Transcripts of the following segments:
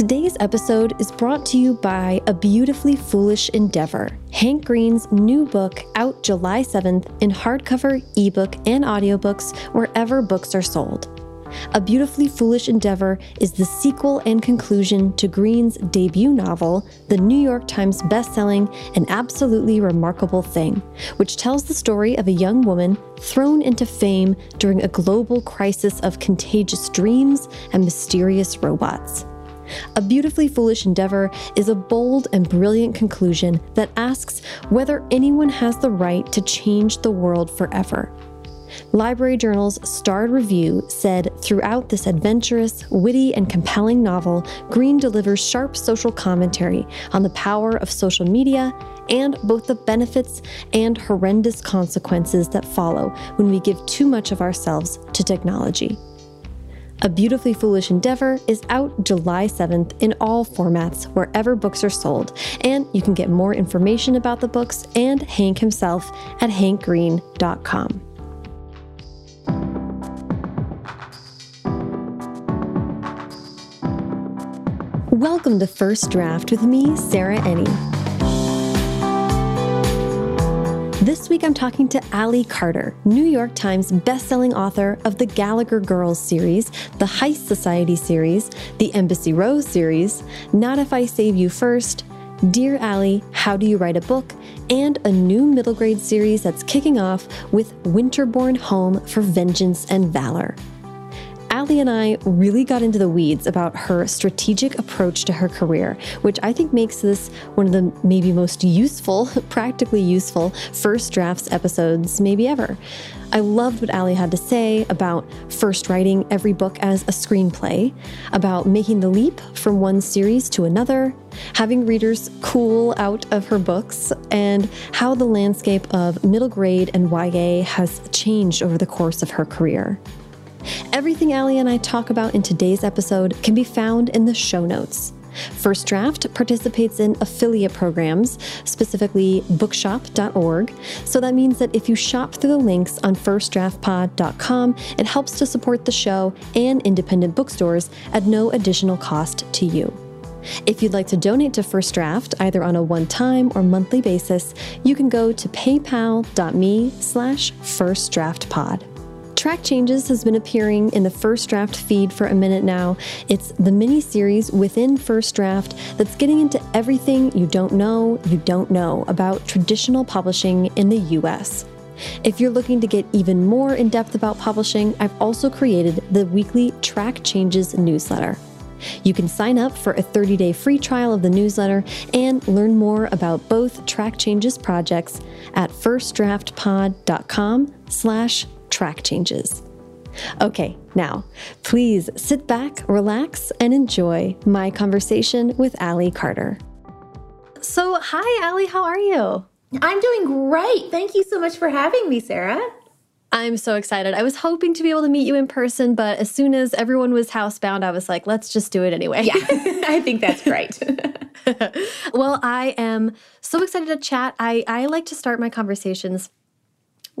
Today's episode is brought to you by A Beautifully Foolish Endeavor, Hank Green's new book out July 7th in hardcover, ebook, and audiobooks wherever books are sold. A Beautifully Foolish Endeavor is the sequel and conclusion to Green's debut novel, the New York Times bestselling and absolutely remarkable thing, which tells the story of a young woman thrown into fame during a global crisis of contagious dreams and mysterious robots. A Beautifully Foolish Endeavor is a bold and brilliant conclusion that asks whether anyone has the right to change the world forever. Library Journal's starred review said throughout this adventurous, witty, and compelling novel, Green delivers sharp social commentary on the power of social media and both the benefits and horrendous consequences that follow when we give too much of ourselves to technology. A Beautifully Foolish Endeavor is out July 7th in all formats wherever books are sold, and you can get more information about the books and Hank himself at hankgreen.com. Welcome to First Draft with me, Sarah Enni. This week I'm talking to Ally Carter, New York Times bestselling author of the Gallagher Girls series, the Heist Society series, the Embassy Row series, Not If I Save You First, Dear Ally, How Do You Write a Book, and a new middle grade series that's kicking off with Winterborne Home for Vengeance and Valor. Ally and I really got into the weeds about her strategic approach to her career, which I think makes this one of the maybe most useful, practically useful first drafts episodes maybe ever. I loved what Ally had to say about first writing every book as a screenplay, about making the leap from one series to another, having readers cool out of her books, and how the landscape of middle grade and YA has changed over the course of her career. Everything Ally and I talk about in today's episode can be found in the show notes. First Draft participates in affiliate programs, specifically bookshop.org. So that means that if you shop through the links on firstdraftpod.com, it helps to support the show and independent bookstores at no additional cost to you. If you'd like to donate to First Draft, either on a one-time or monthly basis, you can go to paypal.me slash firstdraftpod. Track Changes has been appearing in the First Draft feed for a minute now. It's the mini series within First Draft that's getting into everything you don't know you don't know about traditional publishing in the US. If you're looking to get even more in depth about publishing, I've also created the weekly Track Changes newsletter. You can sign up for a 30-day free trial of the newsletter and learn more about both Track Changes projects at firstdraftpod.com slash track changes. Okay, now, please sit back, relax, and enjoy my conversation with Ally Carter. So, hi, Ally, how are you? I'm doing great. Thank you so much for having me, Sarah. I'm so excited. I was hoping to be able to meet you in person, but as soon as everyone was housebound, I was like, let's just do it anyway. Yeah, I think that's great. well, I am so excited to chat. I, I like to start my conversations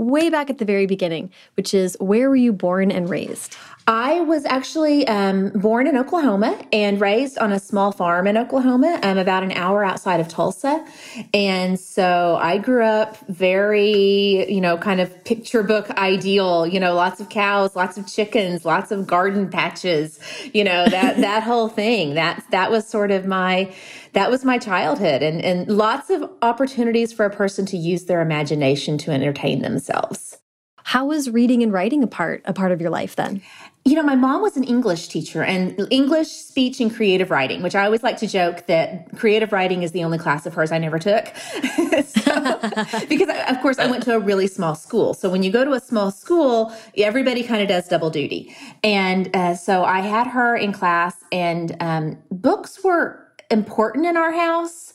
way back at the very beginning, which is where were you born and raised? I was actually um, born in Oklahoma and raised on a small farm in Oklahoma, um, about an hour outside of Tulsa. And so I grew up very, you know, kind of picture book ideal, you know, lots of cows, lots of chickens, lots of garden patches, you know, that, that whole thing. That, that was sort of my, that was my childhood and, and lots of opportunities for a person to use their imagination to entertain themselves. How was reading and writing a part a part of your life then? You know, my mom was an English teacher and English, speech, and creative writing, which I always like to joke that creative writing is the only class of hers I never took. so, because, of course, I went to a really small school. So when you go to a small school, everybody kind of does double duty. And uh, so I had her in class, and um, books were important in our house,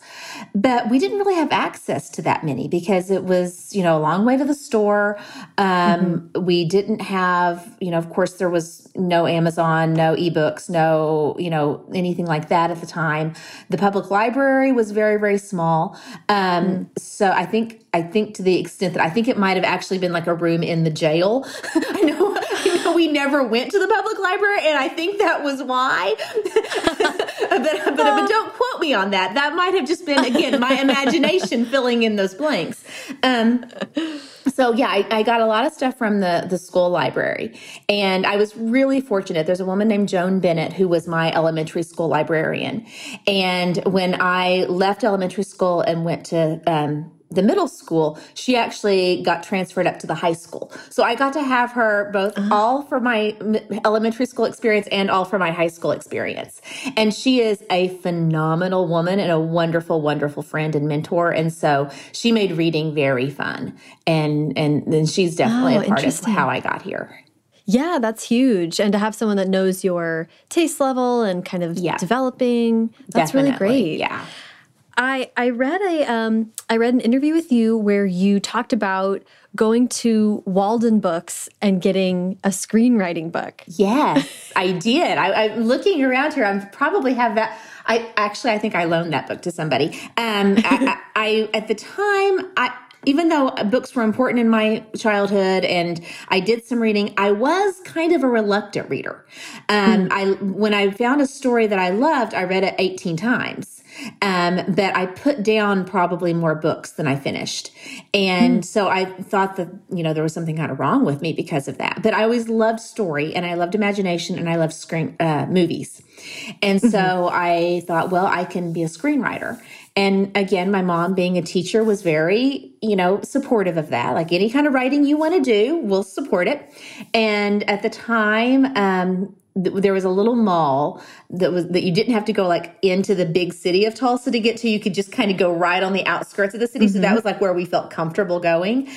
but we didn't really have access to that many because it was, you know, a long way to the store. Um, mm-hmm. We didn't have, you know, of course, there was no Amazon, no ebooks, no, you know, anything like that at the time. The public library was very, very small. Um, mm So I think, I think to the extent that I think it might have actually been like a room in the jail. I know we never went to the public library, and I think that was why. but but, but, don't quote me on that. That might have just been, again, my imagination filling in those blanks. Um, so yeah, I, I, got a lot of stuff from the the school library, and I was really fortunate. There's a woman named Joan Bennett who was my elementary school librarian, and when I left elementary school and went to um, the middle school, she actually got transferred up to the high school. So I got to have her both uh-huh. all for my elementary school experience and all for my high school experience. And she is a phenomenal woman and a wonderful, wonderful friend and mentor. And so she made reading very fun. And and then she's definitely oh, a part of how I got here. Yeah, that's huge. And to have someone that knows your taste level and kind of yeah. developing, that's definitely. really great. Yeah. I I read a um I read an interview with you where you talked about going to Waldenbooks and getting a screenwriting book. Yes, I did. I, am looking around here. I probably have that. I actually I think I loaned that book to somebody. Um, I, I, I at the time I even though books were important in my childhood and I did some reading, I was kind of a reluctant reader. Um, mm. I when I found a story that I loved, I read it 18 times. Um, but I put down probably more books than I finished. And mm. so I thought that, you know, there was something kind of wrong with me because of that. But I always loved story and I loved imagination and I loved screen uh, movies. And so mm-hmm. I thought, well, I can be a screenwriter. And again, my mom being a teacher was very, you know, supportive of that. Like any kind of writing you want to do, we'll support it. And at the time, um, there was a little mall that was that you didn't have to go like into the big city of Tulsa to get to. You could just kind of go right on the outskirts of the city. Mm-hmm. So that mm-hmm. was like where we felt comfortable going.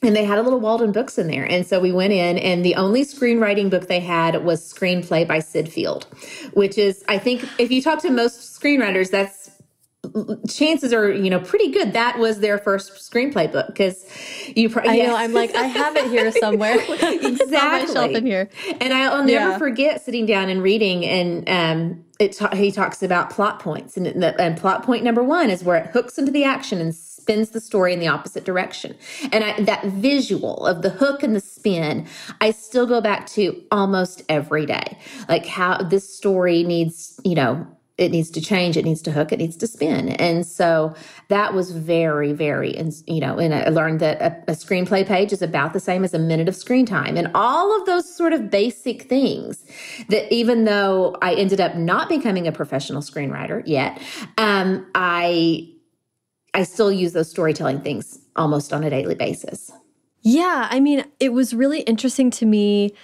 And they had a little Waldenbooks in there. And so we went in, and the only screenwriting book they had was Screenplay by Syd Field, which is, I think, if you talk to most screenwriters, that's chances are you know pretty good that was their first screenplay book because you pro- I yes. know I'm like I have it here somewhere. Exactly shelf in here. And I'll never yeah. forget sitting down and reading and um it ta- he talks about plot points and, and plot point number one is where it hooks into the action and spins the story in the opposite direction. And I, that visual of the hook and the spin I still go back to almost every day. Like how this story needs you know it needs to change it needs to hook it needs to spin. And so that was very very and you know and i learned that a, a, screenplay page is about the same as a minute of screen time. And all of those sort of basic things that even though i ended up not becoming a professional screenwriter yet um, i i still use those storytelling things almost on a daily basis. Yeah i mean it was really interesting to me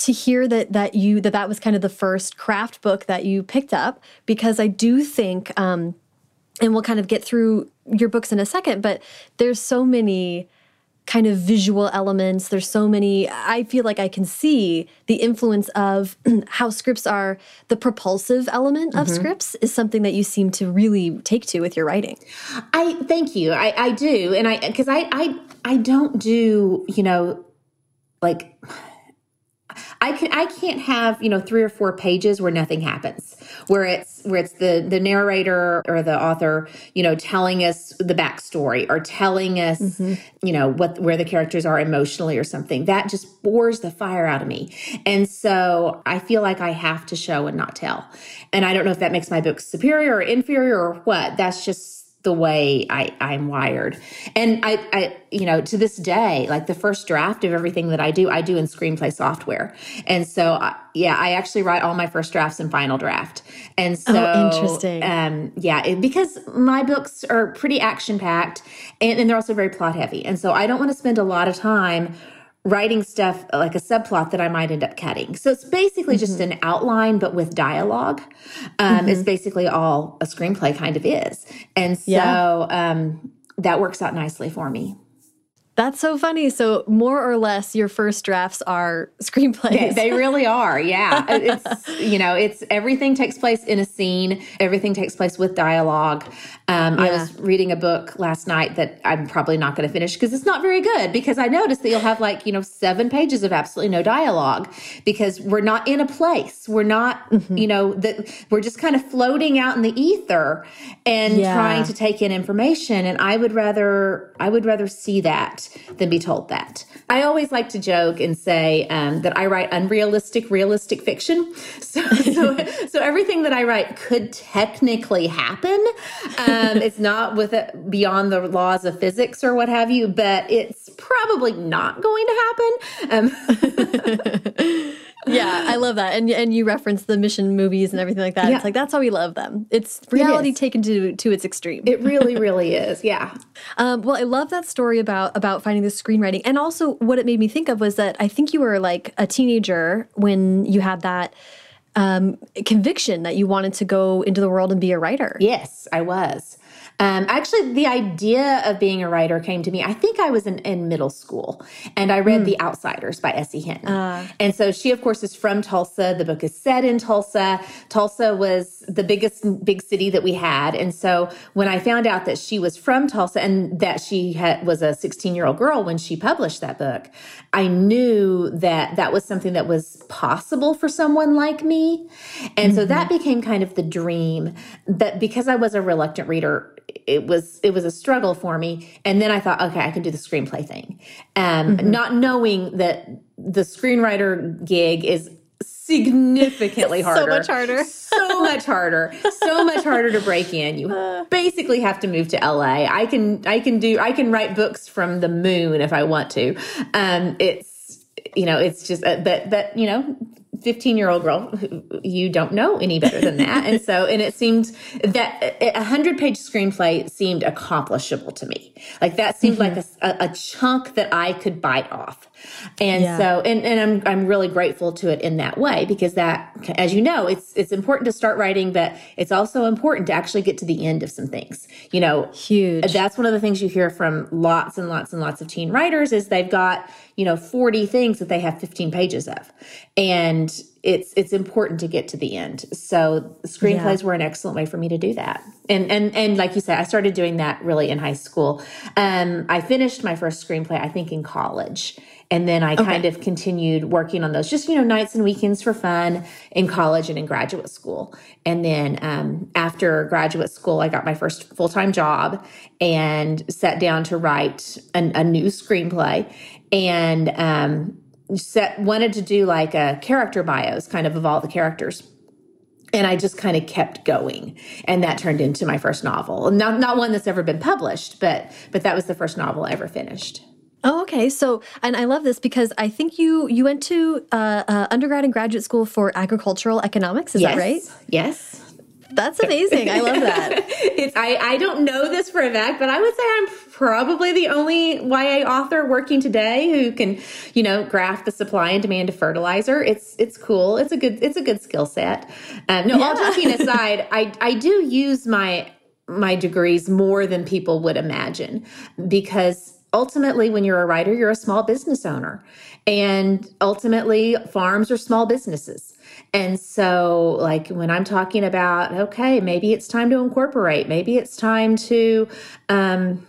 to hear that that you that that was kind of the first craft book that you picked up because I do think um and we'll kind of get through your books in a second but there's so many kind of visual elements there's so many I feel like I can see the influence of how scripts are the propulsive element of mm -hmm. scripts is something that you seem to really take to with your writing. I thank you. I I do and I cuz I I I don't do, you know, like I can I can't have, you know, three or four pages where nothing happens. Where it's where it's the the narrator or the author, you know, telling us the backstory or telling us, mm-hmm. you know, what where the characters are emotionally or something. That just bores the fire out of me. And so I feel like I have to show and not tell. And I don't know if that makes my book superior or inferior or what. That's just the way I, I'm wired. And I, I, you know, to this day, like the first draft of everything that I do, I do in screenplay software. And so, uh, yeah, I actually write all my first drafts in Final Draft. And so, oh, interesting. Um, yeah, it, because my books are pretty action packed and, and they're also very plot heavy. And so I don't want to spend a lot of time writing stuff like a subplot that I might end up cutting. So it's basically mm-hmm. just an outline, but with dialogue. Um, mm-hmm. It's basically all a screenplay kind of is. And so yeah. um, that works out nicely for me. That's so funny. So more or less, your first drafts are screenplays. They, they really are. Yeah, it's you know, it's everything takes place in a scene. Everything takes place with dialogue. Um, yeah. I was reading a book last night that I'm probably not going to finish because it's not very good. Because I noticed that you'll have like you know seven pages of absolutely no dialogue because we're not in a place. We're not mm-hmm. you know that we're just kind of floating out in the ether and yeah. trying to take in information. And I would rather I would rather see that than be told that. I always like to joke and say um, that I write unrealistic, realistic fiction. So, so, so, everything that I write could technically happen. Um, it's not with it beyond the laws of physics or what have you, but it's probably not going to happen. Um, yeah, I love that. And and you reference the mission movies and everything like that. Yeah. It's like that's how we love them. It's reality it taken to to its extreme. It really, really is. Yeah. Um, well, I love that story about about finding the screenwriting, and also what it made me think of was that I think you were like a teenager when you had that um, conviction that you wanted to go into the world and be a writer. Yes, I was. Um, actually, the idea of being a writer came to me. I think I was in, in middle school, and I read mm. The Outsiders by S.E. Hinton. Uh. And so she, of course, is from Tulsa. The book is set in Tulsa. Tulsa was the biggest big city that we had, and so when I found out that she was from Tulsa and that she had, was a 16 year old girl when she published that book, I knew that that was something that was possible for someone like me, and mm-hmm. so that became kind of the dream. But because I was a reluctant reader it was it was a struggle for me. And then i thought okay i can do the screenplay thing. Um, mm-hmm. not knowing that the screenwriter gig is significantly harder so much harder. so much harder. So much harder to break in. You uh. basically have to move to la i can i can do i can write books from the moon if i want to. Um, it's you know it's just uh, that but you know 15 year old girl you don't know any better than that. And so and it seemed that a hundred page screenplay seemed accomplishable to me. Like that seemed mm-hmm. like a, a, chunk that i could bite off and yeah. so and, and i'm i'm really grateful to it in that way because that as you know it's it's important to start writing but it's also important to actually get to the end of some things. You know huge. that's one of the things you hear from lots and lots and lots of teen writers is they've got you know 40 things that they have 15 pages of. And it's it's important to get to the end. So screenplays yeah. were an excellent way for me to do that. And and and like you said i started doing that really in high school. Um, i finished my first screenplay i think in college and then i okay. kind of continued working on those just you know nights and weekends for fun in college and in graduate school and then um, after graduate school i got my first full-time job and sat down to write an, a new screenplay and um, set wanted to do like a character bios kind of of all the characters and I just kind of kept going, and that turned into my first novel. Not not one that's ever been published, but but that was the first novel I ever finished. Oh, okay. So, and I love this because I think you you went to uh, uh, undergrad and graduate school for agricultural economics. Is yes. that right? Yes. That's amazing. I love that. it's I, I don't know this for a fact, but I would say I'm probably the only YA author working today who can, you know, graph the supply and demand of fertilizer. It's it's cool. It's a good it's a good skill set. Um, no, yeah. all joking aside, I I do use my my degrees more than people would imagine because ultimately when you're a writer you're a small business owner and ultimately farms are small businesses and so, like when I'm talking about, okay, maybe it's time to incorporate, maybe it's time to, um,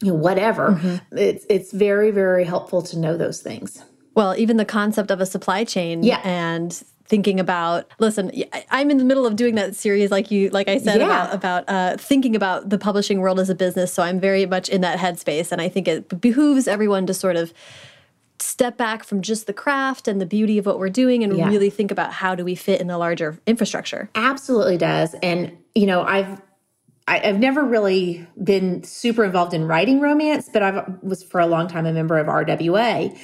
you know, whatever. Mm-hmm. It's it's very very helpful to know those things. Well, even the concept of a supply chain, yeah. and thinking about listen i'm in the middle of doing that series like you like i said yeah. about about uh, thinking about the publishing world as a business so i'm very much in that headspace and i think it behooves everyone to sort of step back from just the craft and the beauty of what we're doing and yeah. really think about how do we fit in the larger infrastructure. Absolutely does. And you know, I've I, have never really been super involved in writing romance, but I was for a long time a member of RWA,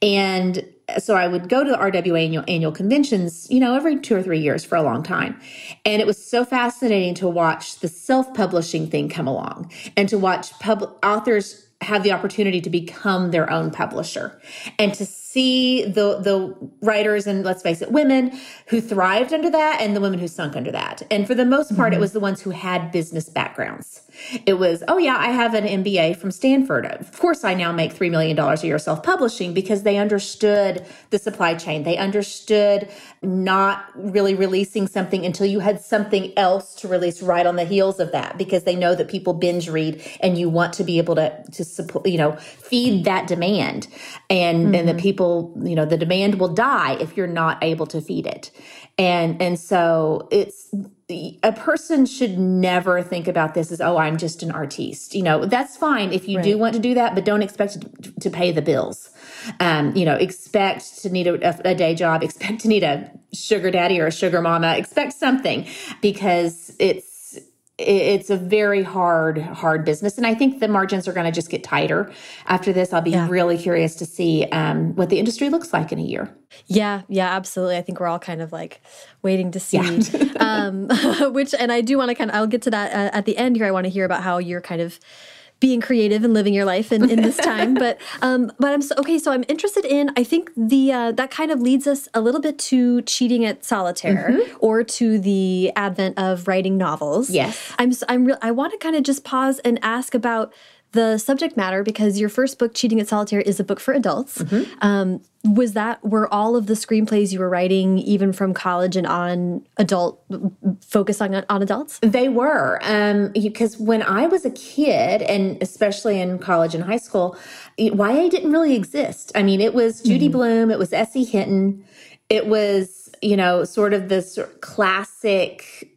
and so I would go to the RWA annual, annual conventions, you know, every two or three years for a long time, and it was so fascinating to watch the self publishing thing come along and to watch pub- authors have the opportunity to become their own publisher and to see the the writers and let's face it women who thrived under that and the women who sunk under that and for the most part mm-hmm. it was the ones who had business backgrounds it was, oh, yeah, I have an MBA from Stanford. Of course, I now make $3 million a year self publishing because they understood the supply chain. They understood not really releasing something until you had something else to release right on the heels of that because they know that people binge read and you want to be able to, to support, you know, feed that demand. And, mm-hmm. and the people, you know, the demand will die if you're not able to feed it. And, and so it's, a person should never think about this as oh i'm just an artiste you know that's fine if you right. do want to do that but don't expect to, to pay the bills um, you know expect to need a, a, day job expect to need a sugar daddy or a sugar mama expect something because it's it's a very hard hard business. And i think the margins are going to just get tighter after this. I'll be yeah. really curious to see um, what the industry looks like in a year. Yeah yeah absolutely. I think we're all kind of like waiting to see. Yeah. um, which and i do want to kind of i'll get to that uh, at the end here. I want to hear about how you're kind of being creative and living your life in, in this time. but um, but I'm so, okay. So I'm interested in. I think the uh, that kind of leads us a little bit to cheating at solitaire mm -hmm. or to the advent of writing novels. Yes, I'm. I'm. Real. I want to kind of just pause and ask about the subject matter because your first book cheating at solitaire is a book for adults mm -hmm. um, was that were all of the screenplays you were writing even from college and on adult focusing on, on adults they were um, because when i was a kid and especially in college and high school ya didn't really exist i mean it was judy mm -hmm. blume it was S.E. Hinton it was you know sort of this classic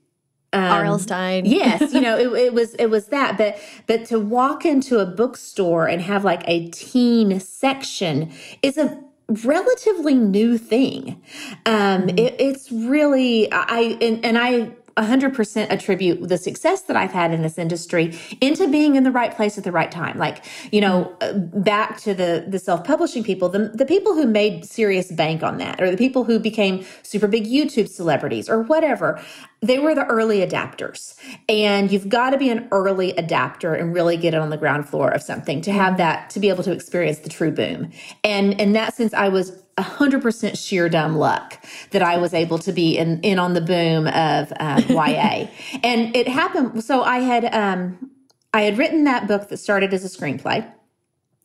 um, R.L. Stine. yes, you know, it, it, was it was that, but but to walk into a bookstore and have like a teen section is a relatively new thing. Um, mm -hmm. it, it's really I and, and I 100% attribute the success that I've had in this industry into being in the right place at the right time. Like, you know, mm-hmm. back to the the self-publishing people, the, the people who made serious bank on that or the people who became super big YouTube celebrities or whatever, they were the early adapters. And you've got to be an early adapter and really get it on the ground floor of something to have that to be able to experience the true boom. And in that sense I was 100% sheer dumb luck that I was able to be in, in on the boom of um, YA. and it happened. So I had, um, I had written that book that started as a screenplay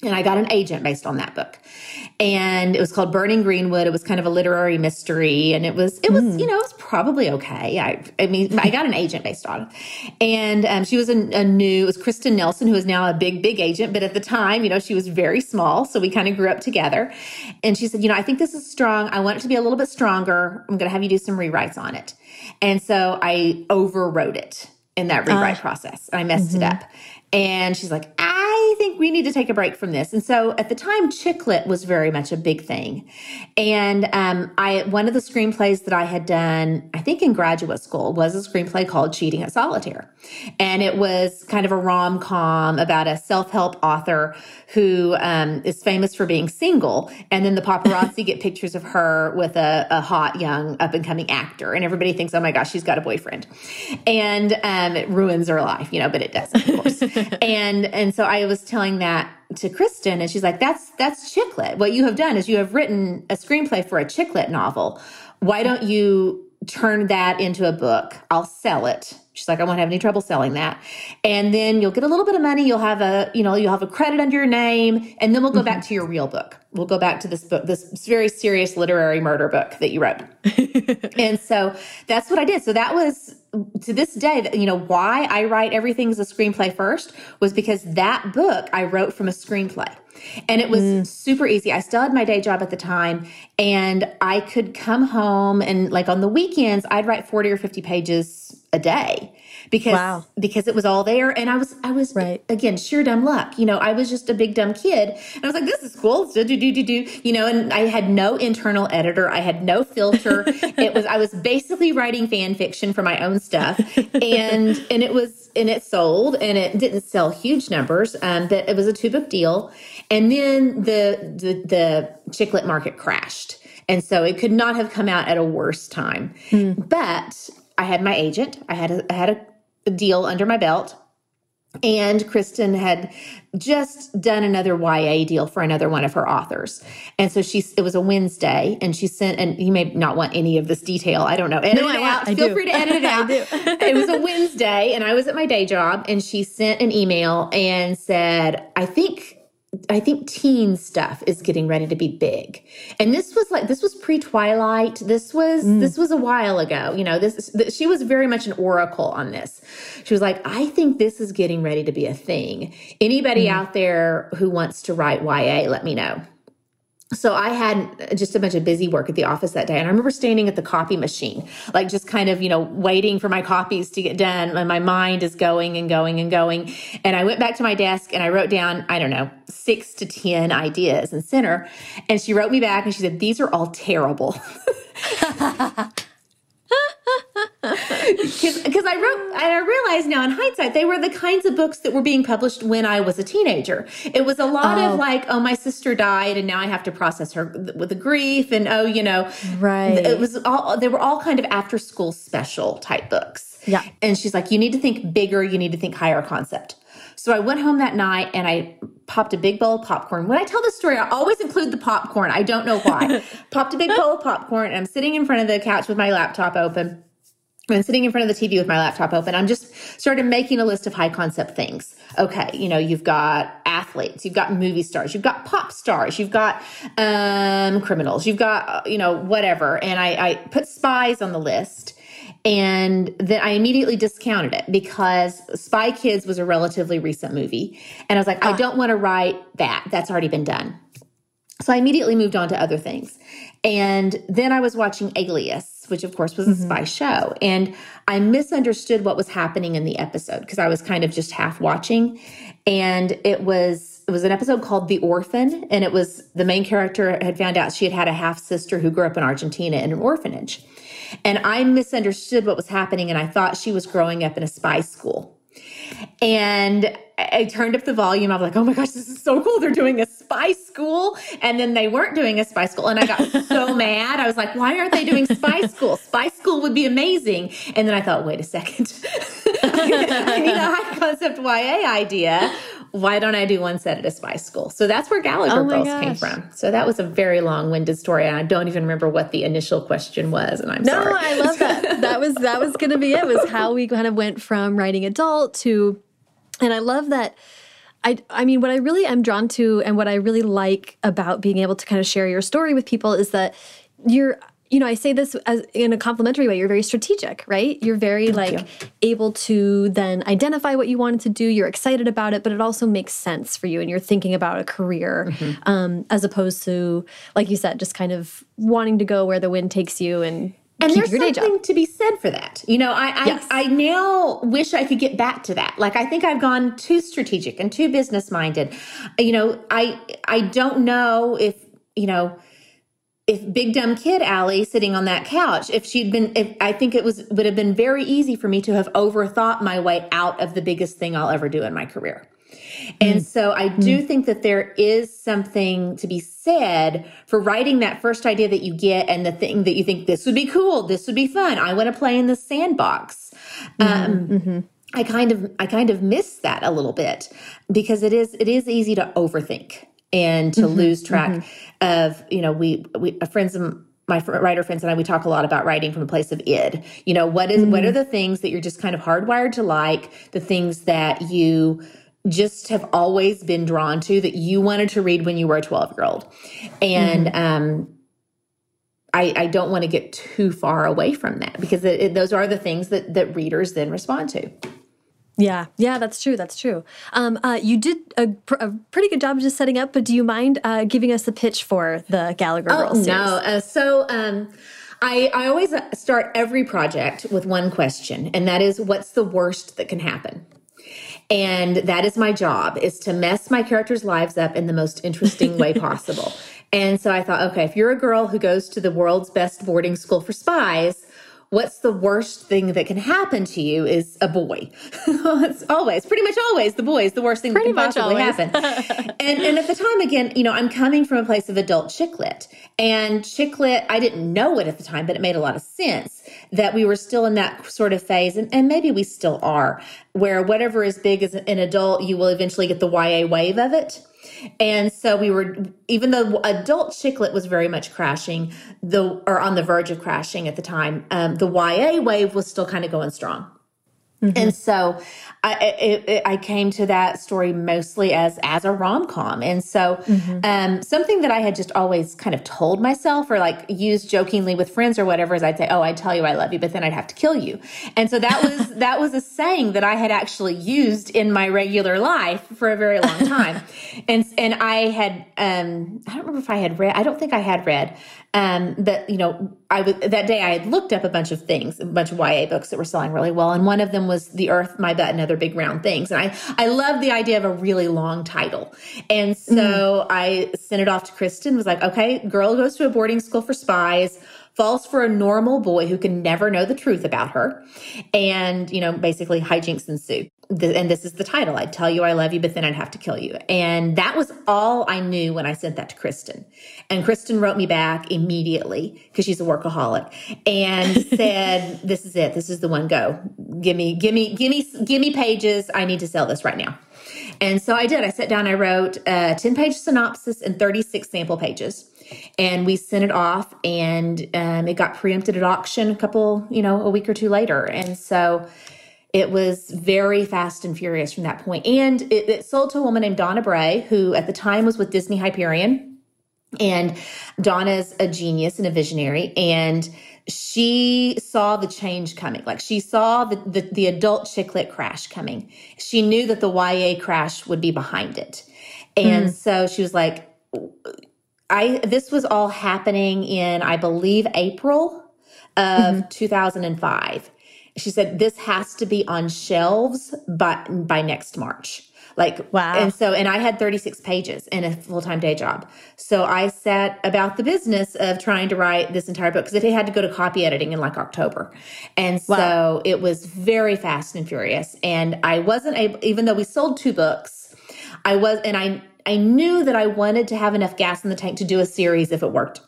and I got an agent based on that book. And it was called Burning Greenwood. It was kind of a literary mystery. And it was, it was, mm. you know, it was probably okay. I, I mean, I got an agent based on it. And um, she was a, a, new, it was Kristin Nelson, who is now a big, big agent. But at the time, you know, she was very small. So we kind of grew up together. And she said, you know, I think this is strong. I want it to be a little bit stronger. I'm going to have you do some rewrites on it. And so I overwrote it in that rewrite uh, process. I messed mm -hmm. it mm-hmm. up. And she's like, I think we need to take a break from this. And so at the time, chick lit was very much a big thing. And um, I one of the screenplays that I had done, I think in graduate school, was a screenplay called Cheating at Solitaire. And it was kind of a rom com about a self help author who um, is famous for being single. And then the paparazzi get pictures of her with a, a hot, young, up and coming actor. And everybody thinks, oh my gosh, she's got a boyfriend. And um, it ruins her life, you know, but it doesn't, of course. and and so I was telling that to Kristin, and she's like, "That's that's chick lit. What you have done is you have written a screenplay for a chick lit novel. Why don't you turn that into a book? I'll sell it." She's like, I won't have any trouble selling that. And then you'll get a little bit of money. You'll have a, you know, you'll have a credit under your name. And then we'll go mm -hmm. back mm-hmm. to your real book. We'll go back to this book, this very serious literary murder book that you wrote. and so that's what I did. So that was to this day, that you know, why I write everything as a screenplay first was because that book I wrote from a screenplay. And it was mm. super easy. I still had my day job at the time and I could come home and like on the weekends, I'd write 40 or 50 pages a day because wow. because it was all there. And I was I was right. again sheer dumb luck. You know I was just a big dumb kid. And I was like this is cool. Do do do do do. You know and I had no internal editor. I had no filter. It was I was basically writing fan fiction for my own stuff. And and it was and it sold and it didn't sell huge numbers um but it was a two book deal. And then the the the chick lit market crashed. And so it could not have come out at a worse time. Mm. but I had my agent. I had a, I had a deal under my belt. And Kristin had just done another YA deal for another one of her authors. And so she it was a Wednesday and she sent and you may not want any of this detail. I don't know. Edit no, it I, out. I Feel do. free to edit it out. it was a Wednesday and I was at my day job and she sent an email and said, I think I think teen stuff is getting ready to be big. And this was like this was pre-Twilight. This was mm. this was a while ago. You know, this, she was very much an oracle on this. She was like, "I think this is getting ready to be a thing. Anybody mm. out there who wants to write YA, let me know." So I had just a bunch of busy work at the office that day. And I remember standing at the copy machine, like just kind of, you know, waiting for my copies to get done. And my mind is going and going and going. And I went back to my desk and I wrote down, I don't know, six to 10 ideas and sent her. And she wrote me back and she said, These are all terrible. Because I wrote, and I realize now in hindsight, they were the kinds of books that were being published when I was a teenager. It was a lot oh. of like, oh, my sister died, and now I have to process her with the grief, and oh, you know, right. It was all they were all kind of after school special type books. Yeah. And she's like, you need to think bigger, you need to think higher concept. So I went home that night and I popped a big bowl of popcorn. When I tell this story, I always include the popcorn. I don't know why. popped a big bowl of popcorn and I'm sitting in front of the couch with my laptop open and sitting in front of the TV with my laptop open, I'm just started making a list of high concept things. Okay, you know, you've got athletes, you've got movie stars, you've got pop stars, you've got um, criminals, you've got, you know, whatever. And I, I put spies on the list. And then I immediately discounted it because Spy Kids was a relatively recent movie. And I was like, I ah. don't want to write that. That's already been done. So I immediately moved on to other things. And then I was watching Alias, which of course was a mm-hmm. spy show. And I misunderstood what was happening in the episode because I was kind of just half watching. And it was it was an episode called The Orphan, and it was the main character had found out she had had a half sister who grew up in Argentina in an orphanage. And I misunderstood what was happening, and I thought she was growing up in a spy school. And I turned up the volume. I was like, oh my gosh, this is so cool. They're doing a spy school. And then they weren't doing a spy school. And I got so mad. I was like, why aren't they doing spy school? Spy school would be amazing. And then I thought, wait a second. I need a high concept YA idea. Why don't I do one set at a spy school? So that's where Gallagher oh Girls gosh. came from. So that was a very long winded story. And I don't even remember what the initial question was. And I'm no, sorry. No, I love that. that was, that was going to be it was how we kind of went from writing adult to and I love that. I, I mean, what I really am drawn to and what I really like about being able to kind of share your story with people is that you're, you know, I say this as in a complimentary way. You're very strategic, right? You're very Thank like you. able to then identify what you wanted to do. You're excited about it, but it also makes sense for you, and you're thinking about a career mm -hmm. um, as opposed to, like you said, just kind of wanting to go where the wind takes you and and there's something to be said for that. You know, I I, yes. I now wish I could get back to that. Like I think I've gone too strategic and too business minded. You know, I I don't know if you know if big dumb kid Ally sitting on that couch, if she'd been, if I think it was would have been very easy for me to have overthought my way out of the biggest thing I'll ever do in my career. And mm. so I do mm. think that there is something to be said for writing that first idea that you get and the thing that you think this would be cool, this would be fun. I want to play in the sandbox. Mm-hmm. Um, mm-hmm. I kind of I kind of miss that a little bit because it is it is easy to overthink and to mm-hmm. lose track mm-hmm. of you know we we friends of my writer friends and I, we talk a lot about writing from a place of id. You know, what is, mm. what are mm. the things that you're just kind of hardwired to like, the things that you just have always been drawn to that you wanted to read when you were a 12 year old. And, mm-hmm. um, I, I, don't want to get too far away from that because it, it, those are the things that, that readers then respond to. Yeah, yeah, that's true. That's true. Um, uh, you did a, pr a, pretty good job just setting up, but do you mind uh, giving us the pitch for the Gallagher oh, Girls? No, uh, so um, I, I always start every project with one question, and that is, what's the worst that can happen? And that is my job is to mess my characters' lives up in the most interesting way possible. And so I thought, okay, if you're a girl who goes to the world's best boarding school for spies, what's the worst thing that can happen to you is a boy. it's always, pretty much always, the boy is the worst thing pretty that can possibly happen. and, and at the time, again, you know, I'm coming from a place of adult chick lit. And chick lit, I didn't know it at the time, but it made a lot of sense that we were still in that sort of phase, and, and maybe we still are, where whatever is big as an adult, you will eventually get the YA wave of it. And so we were, even though adult chick lit was very much crashing, the or on the verge of crashing at the time, um, the YA wave was still kind of going strong. Mm-hmm. And so I, it, it, I came to that story mostly as as a rom com, and so mm-hmm. um, something that I had just always kind of told myself or like used jokingly with friends or whatever is I'd say, "Oh, I'd tell you I love you, but then I'd have to kill you," and so that was that was a saying that I had actually used in my regular life for a very long time, and and I had um, I don't remember if I had read I don't think I had read um, but you know, I was that day I had looked up a bunch of things, a bunch of YA books that were selling really well, and one of them was "The Earth, My Butt, and Other Big Round Things." And I I love the idea of a really long title, and so mm. I sent it off to Kristin. Was like, okay, girl goes to a boarding school for spies falls for a normal boy who can never know the truth about her. And, you know, basically hijinks ensue. And this is the title. I'd tell you I love you, but then I'd have to kill you. And that was all I knew when I sent that to Kristin. And Kristin wrote me back immediately because she's a workaholic and said, This is it. This is the one. Go. Give me, give me, give me, give me pages. I need to sell this right now. And so I did. I sat down, I wrote a 10 page synopsis and 36 sample pages and we sent it off and um, it got preempted at auction a couple you know a week or two later and so it was very fast and furious from that point and it, it sold to a woman named donna bray who at the time was with disney hyperion and donna's a genius and a visionary and she saw the change coming like she saw the, the, the adult chick lit crash coming she knew that the ya crash would be behind it and mm. so she was like I this was all happening in I believe April of mm-hmm. 2005. She said this has to be on shelves by by next March. Like wow. And so and I had 36 pages in a full-time day job. So I set about the business of trying to write this entire book because it had to go to copy editing in like October. And wow. so it was very fast and furious and I wasn't able even though we sold two books, I was and I I knew that I wanted to have enough gas in the tank to do a series if it worked.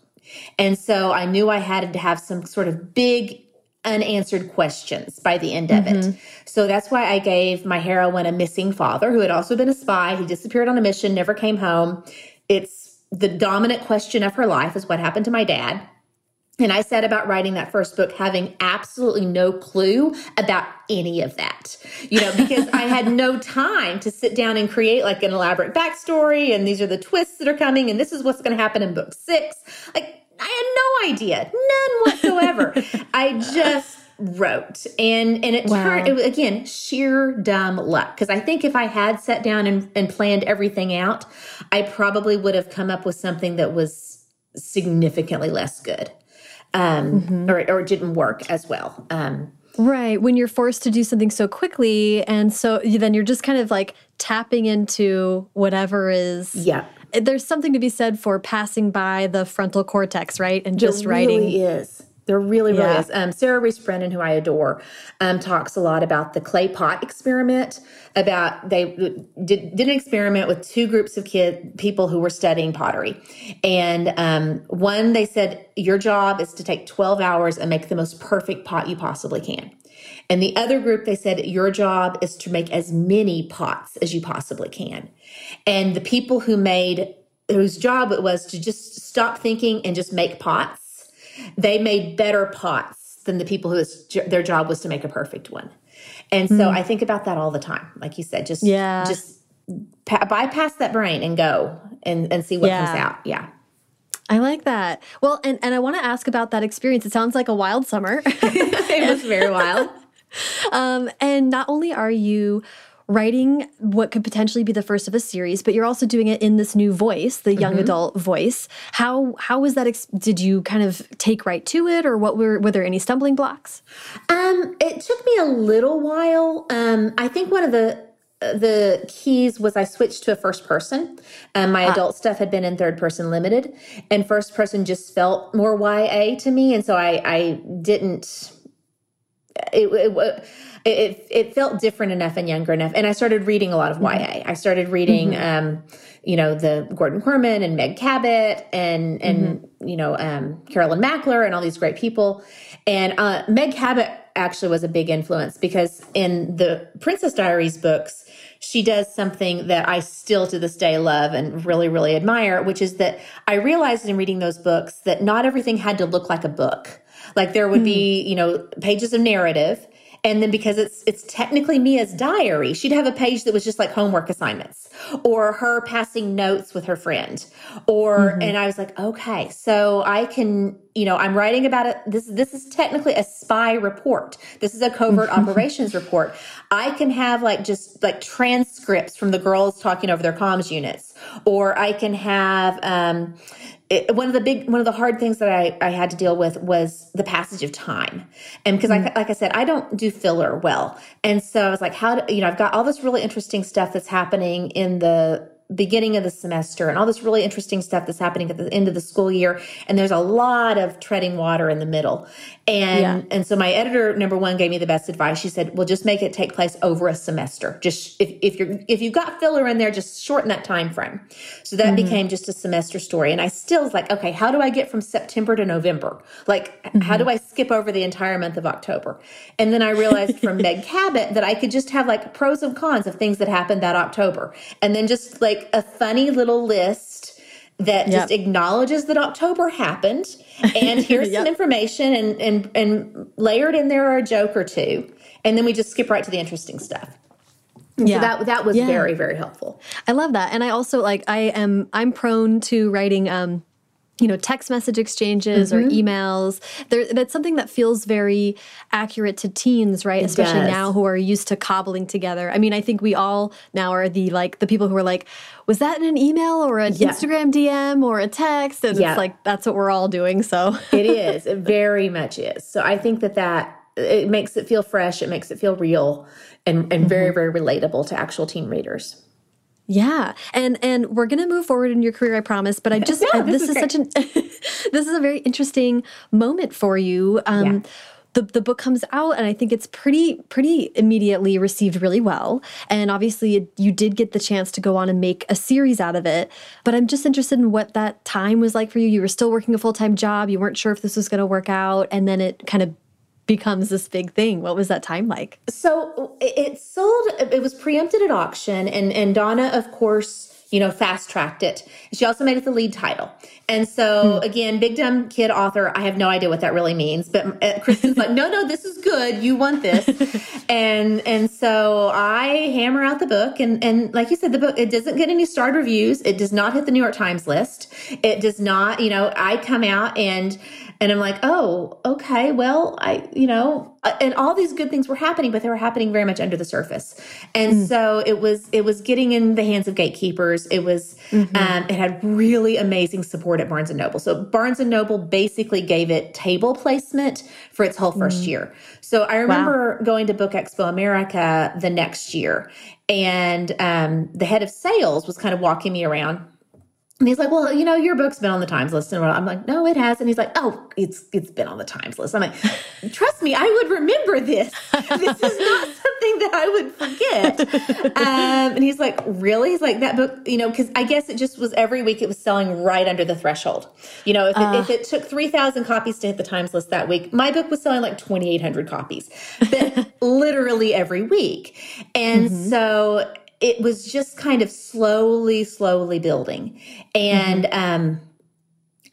And so I knew I had to have some sort of big unanswered questions by the end of mm-hmm. it. So that's why I gave my heroine a missing father who had also been a spy. He disappeared on a mission, never came home. It's the dominant question of her life is what happened to my dad. And I said about writing that first book having absolutely no clue about any of that, you know, because I had no time to sit down and create like an elaborate backstory. And these are the twists that are coming. And this is what's going to happen in book six. Like, I had no idea, none whatsoever. I just wrote and and it wow. turned it again sheer dumb luck because i think if i had sat down and, and planned everything out i probably would have come up with something that was significantly less good um, mm-hmm. or, or didn't work as well. Um, right. When you're forced to do something so quickly. And so then you're just kind of like tapping into whatever is. Yeah. There's something to be said for passing by the frontal cortex, right? And just there writing. Really is. There really, really yeah. is. Um, Sarah Rees Brennan, who I adore, um, talks a lot about the clay pot experiment. About they did, did an experiment with two groups of kid people who were studying pottery, and um, one they said your job is to take twelve hours and make the most perfect pot you possibly can. And the other group, they said, your job is to make as many pots as you possibly can. And the people who made, whose job it was to just stop thinking and just make pots, they made better pots than the people who their job was to make a perfect one. And so mm. I think about that all the time. Like you said, just yeah. just pa- bypass that brain and go and and see what yeah. comes out. Yeah. I like that. Well, and and I want to ask about that experience. It sounds like a wild summer. it was very wild. Um, and not only are you writing what could potentially be the first of a series, but you're also doing it in this new voice, the young mm -hmm. adult voice. How how was that? did you kind of take right to it, or what were were there any stumbling blocks? Um, it took me a little while. Um, I think one of the the keys was I switched to a first person. Um, my ah. adult stuff had been in third person limited, and first person just felt more YA to me, and so I I didn't. it, it it, it felt different enough and younger enough. And I started reading a lot of mm-hmm. YA. I started reading, mm-hmm. um, you know, the Gordon Korman and Meg Cabot and, and, mm-hmm. you know, um, Carolyn Mackler and all these great people. And, uh, Meg Cabot actually was a big influence because in the Princess Diaries books, she does something that I still to this day love and really, really admire, which is that I realized in reading those books that not everything had to look like a book. Like there would mm. be, you know, pages of narrative And then because it's it's technically Mia's diary, she'd have a page that was just like homework assignments or her passing notes with her friend. Or mm-hmm. and I was like, okay, so I can, you know, I'm writing about it. This this is technically a spy report. This is a covert operations report. I can have like just like transcripts from the girls talking over their comms units, or I can have um it, one of the big one of the hard things that I, I had to deal with was the passage of time. And because mm. I like I said I don't do filler well. And so I was like how do you know I've got all this really interesting stuff that's happening in the beginning of the semester and all this really interesting stuff that's happening at the end of the school year. And there's a lot of treading water in the middle and yeah. and so my editor number one gave me the best advice. She said well just make it take place over a semester. Just if, if you're if you've got filler in there just shorten that time frame. So that mm-hmm. became just a semester story. And i still was like okay how do i get from september to november? Like mm-hmm. how do i skip over the entire month of october? And then i realized from meg cabot that i could just have like pros and cons of things that happened that october. And then just like a funny little list that yep. just acknowledges that October happened and here's yep. some information and, and and layered in there are a joke or two. And then we just skip right to the interesting stuff. And yeah. So that that was yeah. very, very helpful. I love that. And I also like I am I'm prone to writing um you know text message exchanges mm -hmm. or mm-hmm. emails there, that's something that feels very accurate to teens right it especially does. now who are used to cobbling together i mean i think we all now are the like the people who are like was that in an email or an yeah. instagram dm or a text and yeah. it's like that's what we're all doing so it is it very much is so i think that that it makes it feel fresh it makes it feel real and, and mm -hmm. very very relatable to actual teen readers yeah, and and we're gonna move forward in your career, I promise. But I just I, this, this, is, such an this is a very interesting moment for you. Um, yeah. The, the book comes out and I think it's pretty pretty immediately received really well and obviously you did get the chance to go on and make a series out of it but I'm just interested in what that time was like for you you were still working a full-time job you weren't sure if this was going to work out and then it kind of becomes this big thing. What was that time like? So it sold, it was preempted at auction, and, and Donna, of course, you know, fast tracked it. She also made it the lead title. And so, hmm. again, Big Dumb Kid author, I have no idea what that really means, but uh, Kristin's like, no, no, this is good. You want this. and and so I hammer out the book. And, and like you said, the book, it doesn't get any starred reviews. It does not hit the New York Times list. It does not, you know, I come out and and I'm like, oh, okay, well, I, you know, uh, and all these good things were happening, but they were happening very much under the surface. And mm. so it was, it was getting in the hands of gatekeepers. It was, mm-hmm. um, it had really amazing support at Barnes and Noble. So Barnes and Noble basically gave it table placement for its whole first mm. year. So I remember wow. going to Book Expo America the next year, and um, the head of sales was kind of walking me around and he's like, well, you know, your book's been on the Times list. And I'm like, no, it has. And he's like, oh, it's it's been on the Times list. I'm like, trust me, I would remember this. This is not something that I would forget. Um, and he's like, really? He's like, that book, you know, because I guess it just was every week it was selling right under the threshold. You know, if it, uh, if it took 3,000 copies to hit the Times list that week, my book was selling like 2,800 copies, but literally every week. And mm -hmm. so it was just kind of slowly, slowly building. And, mm-hmm. um,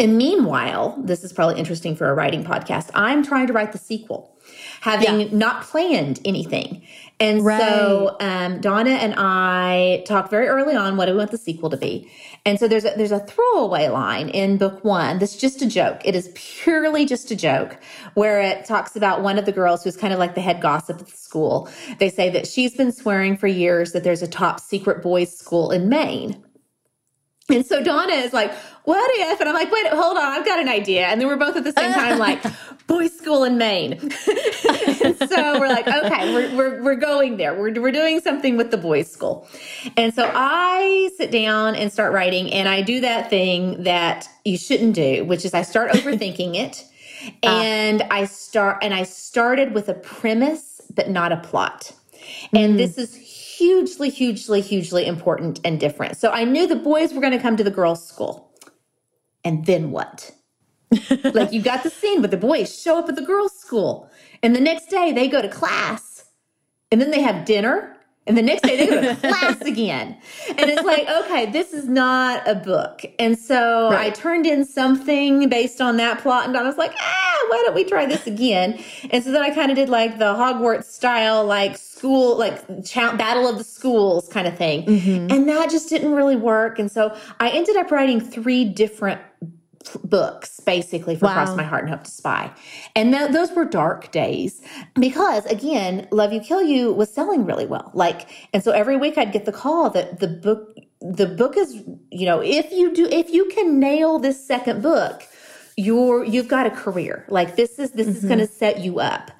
and meanwhile, this is probably interesting for a writing podcast. I'm trying to write the sequel, having yeah. not planned anything. And right. so um, Donna and I talked very early on what do we want the sequel to be. And so there's a, there's a throwaway line in book one that's just a joke. It is purely just a joke where it talks about one of the girls who's kind of like the head gossip at the school. They say that she's been swearing for years that there's a top secret boys school in Maine. And so Donna is like, what if? And I'm like, wait, hold on, I've got an idea. And then we're both at the same time like, boys school in Maine. so we're like, okay, we're, we're, we're going there. We're, we're doing something with the boys school. And so I sit down and start writing and I do that thing that you shouldn't do, which is I start overthinking it. Uh. And I start, and I started with a premise, but not a plot. And mm. this is hugely, hugely, hugely important and different. So I knew the boys were going to come to the girls' school. And then what? like you got the scene, but the boys show up at the girls' school. And the next day they go to class. And then they have dinner. And the next day they go to class again. And it's like, okay, this is not a book. And so right. I turned in something based on that plot and I was like, ah, why don't we try this again? And so then I kind of did like the Hogwarts style, like school, like battle of the schools kind of thing. Mm-hmm. And that just didn't really work. And so I ended up writing three different books basically for wow. Cross My Heart and Hope to Spy. And th- those were dark days because again, Love You Kill You was selling really well. Like, and so every week I'd get the call that the book, the book is, you know, if you do, if you can nail this second book, you're, you've got a career. Like this is, this mm-hmm. is going to set you up.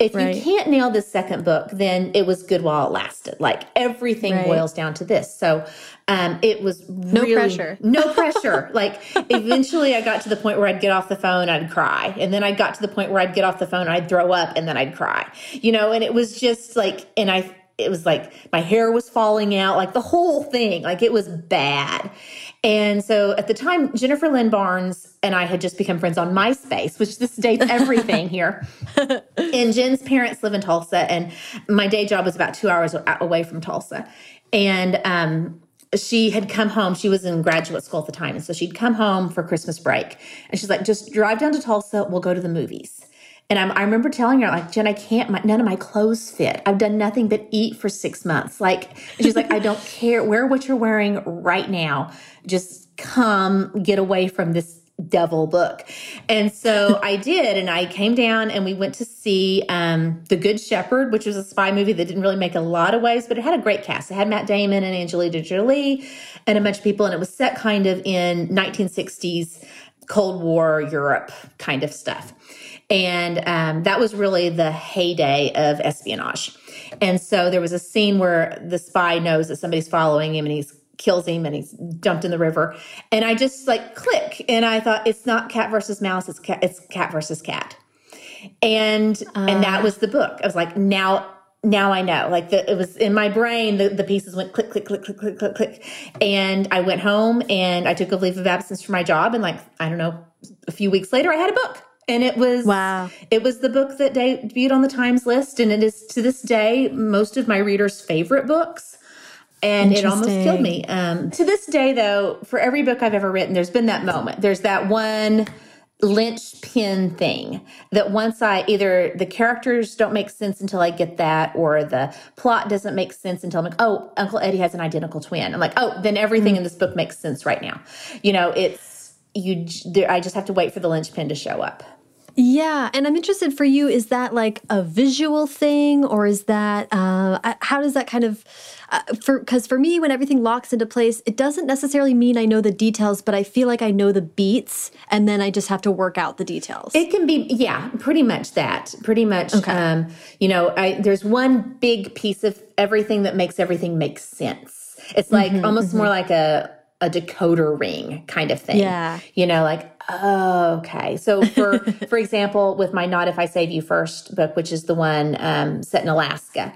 If right. you can't nail the second book, then it was good while it lasted. Like everything right. boils down to this. So um, it was really, no pressure. no pressure. Like eventually I got to the point where I'd get off the phone, I'd cry. And then I got to the point where I'd get off the phone, I'd throw up and then I'd cry. You know, and it was just like and I it was like my hair was falling out, like the whole thing, like it was bad. And so at the time, Jennifer Lynn Barnes and I had just become friends on MySpace, which this dates everything here. and Jen's parents live in Tulsa, and my day job was about two hours away from Tulsa. And um, she had come home. She was in graduate school at the time. And so she'd come home for Christmas break. And she's like, just drive down to Tulsa. We'll go to the movies. And I'm, i remember telling her, like, Jen, I can't, my, none of my clothes fit. I've done nothing but eat for six months. Like, she's like, I don't care. Wear what you're wearing right now. Just come get away from this devil book. And so I did. And I came down and we went to see um, The Good Shepherd, which was a spy movie that didn't really make a lot of waves, but it had a great cast. It had Matt Damon and Angelina Jolie and a bunch of people. And it was set kind of in 1960s Cold War Europe kind of stuff. And um, that was really the heyday of espionage. And so there was a scene where the spy knows that somebody's following him and he's kills him and he's dumped in the river. And I just like click and I thought it's not cat versus mouse, it's cat, it's cat versus cat. And uh. and that was the book. I was like, now now I know. Like the, it was in my brain, the, the pieces went click, click, click, click, click, click, click. And I went home and I took a leave of absence from my job. And like, I don't know, a few weeks later, I had a book and it was wow it was the book that debuted on the times list and it is to this day most of my readers favorite books and it almost killed me. Um, to this day though for every book i've ever written there's been that moment. There's that one linchpin thing that once i either the characters don't make sense until i get that or the plot doesn't make sense until i'm like oh uncle eddie has an identical twin. I'm like oh then everything mm-hmm. in this book makes sense right now. You know it's you i just have to wait for the linchpin to show up yeah, and I'm interested for you. Is that like a visual thing, or is that uh, how does that kind of uh, for? Because for me, when everything locks into place, it doesn't necessarily mean I know the details, but I feel like I know the beats, and then I just have to work out the details. It can be, yeah, pretty much that. Pretty much, okay. um, you know, I, there's one big piece of everything that makes everything make sense. It's like mm -hmm, almost mm -hmm. more like a a decoder ring kind of thing. Yeah. You know, like, okay. So for for example, with my Not If I Save You First book, which is the one um, set in Alaska.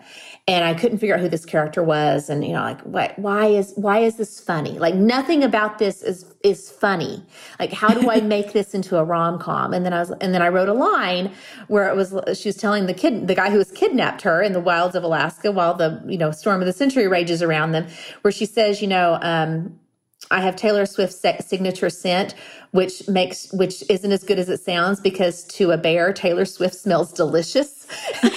And I couldn't figure out who this character was, and you know, like, what? Why is why is this funny? Like, nothing about this is is funny. Like, how do I make this into a rom com? And then I was, and then I wrote a line where it was she was telling the kid, the guy who has kidnapped her in the wilds of Alaska, while the you know storm of the century rages around them, where she says, you know, um, I have Taylor Swift's signature scent, which makes which isn't as good as it sounds because to a bear, Taylor Swift smells delicious. and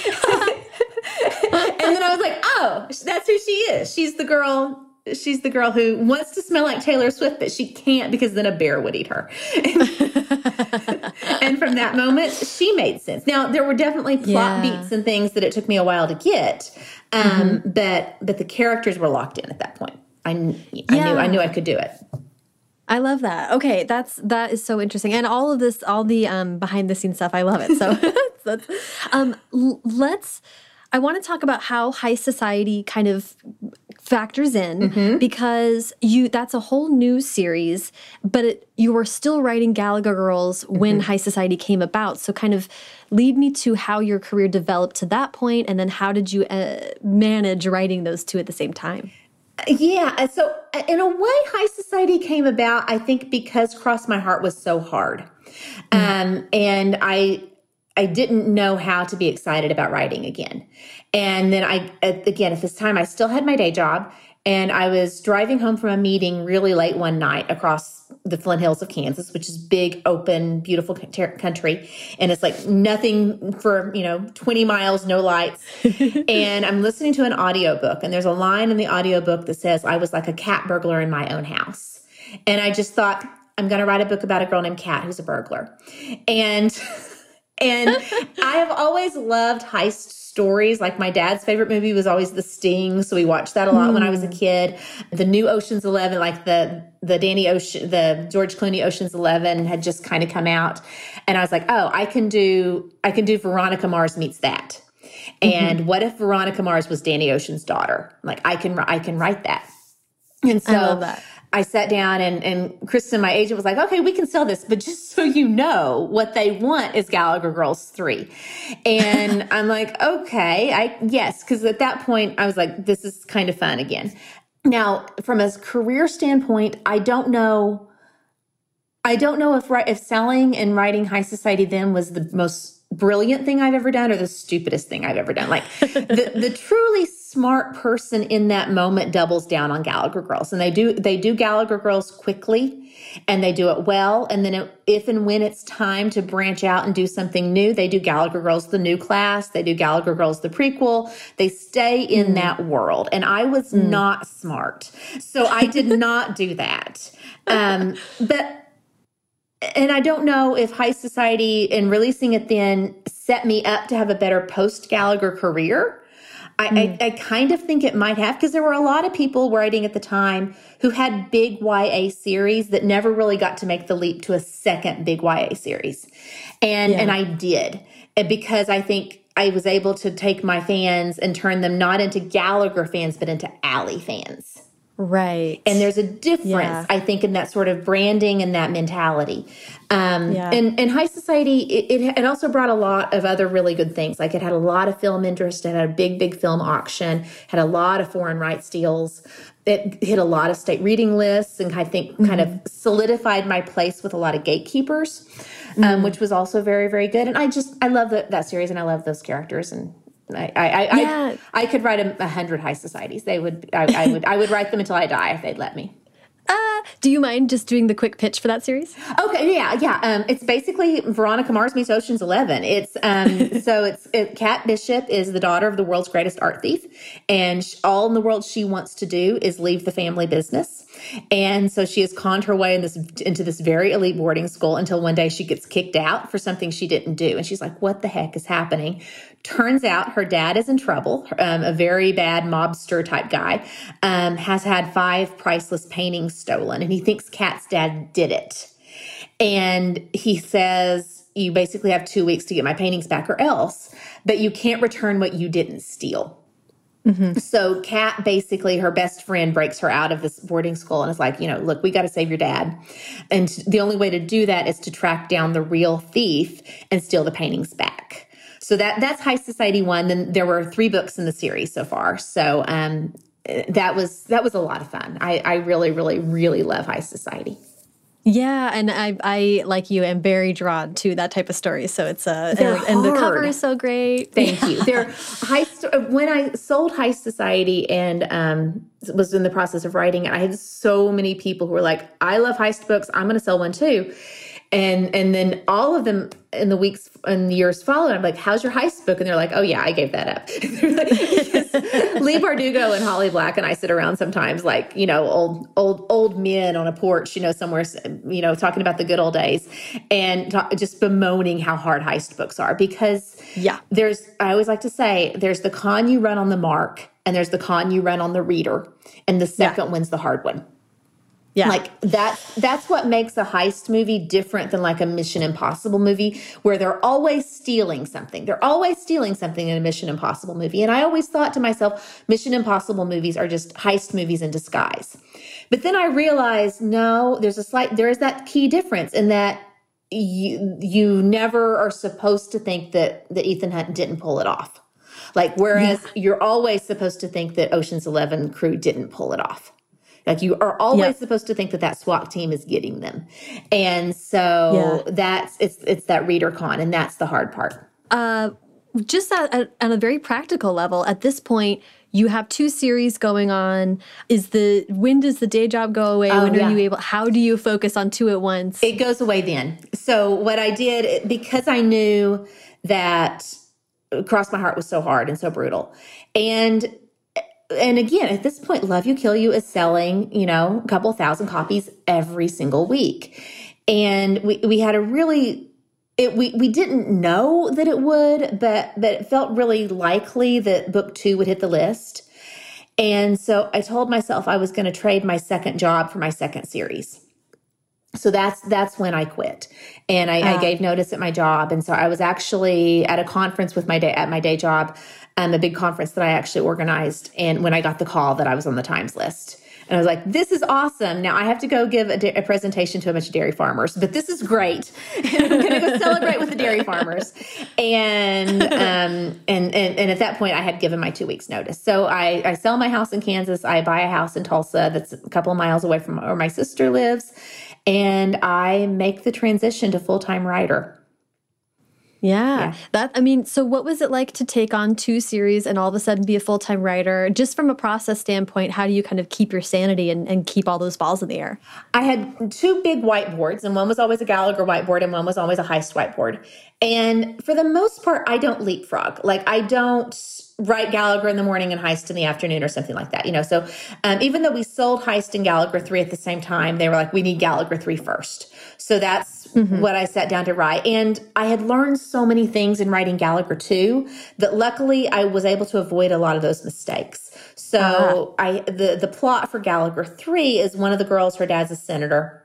then I was like, oh, that's who she is. She's the girl. She's the girl who wants to smell like Taylor Swift, but she can't because then a bear would eat her. and from that moment, she made sense. Now there were definitely plot yeah. beats and things that it took me a while to get, um, mm-hmm. but but the characters were locked in at that point. I, I yeah. knew I knew I could do it. I love that. Okay, that's that is so interesting, and all of this, all the um, behind the scenes stuff, I love it. So, that's, um, let's. I want to talk about how Heist Society kind of factors in mm -hmm. because you that's a whole new series, but it, you were still writing Gallagher Girls when mm -hmm. Heist Society came about. So, kind of lead me to how your career developed to that point, and then how did you uh, manage writing those two at the same time? Yeah. So, in a way, Heist Society came about, I think, because Cross My Heart was so hard. Mm. Um, and I, I didn't know how to be excited about writing again. And then I, again, at this time, I still had my day job and I was driving home from a meeting really late one night across the Flint Hills of Kansas, which is big, open, beautiful country. And it's like nothing for, you know, 20 miles, no lights. and I'm listening to an audiobook and there's a line in the audiobook that says, I was like a cat burglar in my own house. And I just thought, I'm going to write a book about a girl named Cat who's a burglar. And and I have always loved heist stories. Like my dad's favorite movie was always The Sting, so we watched that a lot mm. when I was a hmm. kid. The new Ocean's Eleven, like the the Danny Ocean, the George Clooney Ocean's Eleven, had just kind of come out, and I was like, oh, I can do I can do Veronica Mars meets that. And mm-hmm. what if Veronica Mars was Danny Ocean's daughter? Like I can I can write that. And so I sat down and, and Kristin, my agent, was like, okay, we can sell this, but just so you know, what they want is Gallagher Girls 3. And I'm like, okay, I yes, because at that point I was like, this is kind of fun again. Now, from a career standpoint, I don't know. I don't know if if selling and writing Heist Society then was the most brilliant thing I've ever done or the stupidest thing I've ever done. Like the the truly smart person in that moment doubles down on Gallagher Girls, and they do they do Gallagher Girls quickly, and they do it well. And then it, if and when it's time to branch out and do something new, they do Gallagher Girls the new class, they do Gallagher Girls the prequel. They stay in mm. that world, and I was mm. not smart, so I did not do that. Um, but and I don't know if Heist Society and releasing it then set me up to have a better post Gallagher career I, mm. I, hmm. I, kind of think it might have because there were a lot of people writing at the time who had big YA series that never really got to make the leap to a second big YA series. And yeah. and I did. because I think I was able to take my fans and turn them not into Gallagher fans, but into Ally fans. Right. And there's a difference, yeah. I think, in that sort of branding and that mentality. Um, yeah. and, and Heist Society, it, it, it, also brought a lot of other really good things. Like it had a lot of film interest, it had a big, big film auction, had a lot of foreign rights deals. It hit a lot of state reading lists and I think mm-hmm. kind of solidified my place with a lot of gatekeepers, um, mm-hmm. which was also very, very good. And I just, I love the, that series and I love those characters and I, I, yeah. I, I, could write a, a, hundred Heist Societies. They would, I, I would, I would write them until I die if they'd let me. Uh, do you mind just doing the quick pitch for that series? Okay, yeah, yeah. Um, it's basically Veronica Mars meets Ocean's Eleven. It's um, so it's it, Kat Bishop is the daughter of the world's greatest art thief, and all in the world she wants to do is leave the family business. And so she has conned her way in this into this very elite boarding school until one day she gets kicked out for something she didn't do, and she's like, "What the heck is happening?" Turns out her dad is in trouble. Um, a very bad mobster type guy um, has had five priceless paintings stolen, and he thinks Kat's dad did it. And he says, You basically have two weeks to get my paintings back, or else, but you can't return what you didn't steal. Mm-hmm. So Kat basically her best friend breaks her out of this boarding school and is like, you know, look, we got to save your dad. And the only way to do that is to track down the real thief and steal the paintings back. So that that's Heist Society one. Then there were three books in the series so far. So um, that was that was a lot of fun. I, I really, really, really love Heist Society. Yeah, and I, I like you, am very drawn to that type of story. So it's a and, and, the cover is so great. Thank you. They're high. When I sold Heist Society and um, was in the process of writing it, I had so many people who were like, "I love heist books. I'm going to sell one too." And and then all of them in the weeks and years following, I'm like, "How's your heist book?" And they're like, "Oh yeah, I gave that up." Leigh Bardugo and Holly Black and I sit around sometimes, like you know, old old old men on a porch, you know, somewhere, you know, talking about the good old days, and talk, just bemoaning how hard heist books are because yeah, there's I always like to say there's the con you run on the mark and there's the con you run on the reader, and the second yeah. one's the hard one. Yeah. Like that that's what makes a heist movie different than like a Mission Impossible movie where they're always stealing something. They're always stealing something in a Mission Impossible movie. And I always thought to myself, Mission Impossible movies are just heist movies in disguise. But then I realized no, there's a slight there is that key difference in that you you never are supposed to think that that Ethan Hunt didn't pull it off. Like whereas yeah. you're always supposed to think that Ocean's 11 crew didn't pull it off Like you are always yep. supposed to think that that SWAT team is getting them. And so yeah. that's, it's, it's that reader con and that's the hard part. Uh, just at, at, at a very practical level, at this point, you have two series going on is the when does the day job go away oh, when yeah. are you able how do you focus on two at once it goes away then so what i did because i knew that cross my heart was so hard and so brutal and and again at this point love you kill you is selling you know a couple thousand copies every single week and we we had a really it, we we didn't know that it would, but but it felt really likely that book two would hit the list. And so I told myself I was going to trade my second job for my second series. So that's that's when I quit, and I, uh. I, ah. gave notice at my job. And so I was actually at a conference with my day at my day job, um, a big conference that I actually organized. And when I got the call that I was on the Times list, and I was like, this is awesome. Now I have to go give a, a presentation to a bunch of dairy farmers, but this is great. I'm going to go celebrate with the dairy farmers. And, um, and, and, and at that point I had given my two weeks notice. So I, I sell my house in Kansas. I buy a house in Tulsa that's a couple of miles away from where my sister lives. And I make the transition to full-time writer. Yeah. yeah. That I mean, so what was it like to take on two series and all of a sudden be a full-time writer? Just from a process standpoint, how do you kind of keep your sanity and, and keep all those balls in the air? I had two big whiteboards, and one was always a Gallagher whiteboard and one was always a Heist whiteboard. And for the most part, I don't leapfrog. Like I don't write Gallagher in the morning and Heist in the afternoon or something like that, you know. So um, even though we sold Heist and Gallagher 3 at the same time, they were like, we need Gallagher 3 first. So that's mm-hmm. what I sat down to write. And I had learned so many things in writing Gallagher 2 that luckily I was able to avoid a lot of those mistakes. So uh-huh. I the the plot for Gallagher 3 is one of the girls, her dad's a senator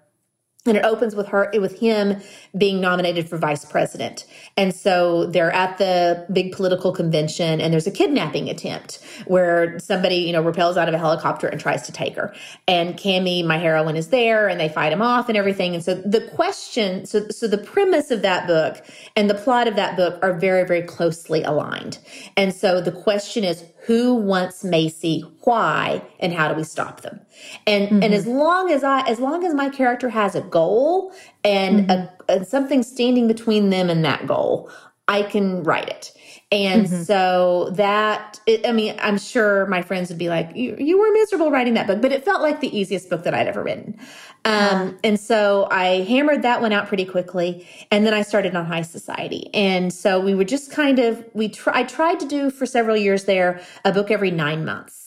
and it opens with her with him being nominated for vice president. And so they're at the big political convention and there's a kidnapping attempt where somebody you know repels out of a helicopter and tries to take her. And Cammie my heroine is there and they fight him off and everything. And so the question so so the premise of that book and the plot of that book are very very closely aligned. And so the question is who wants Macy, why, and how do we stop them? And mm-hmm. and as long as I as long as my character has a goal and, mm-hmm. a, and something standing between them and that goal, I can write it. And mm-hmm. so that, it, I mean, I'm sure my friends would be like, you, you were miserable writing that book, but it felt like the easiest book that I'd ever written. Um, and so I hammered that one out pretty quickly. And then I started on Heist Society. And so we would just kind of, we try, I tried to do for several years there a book every nine months.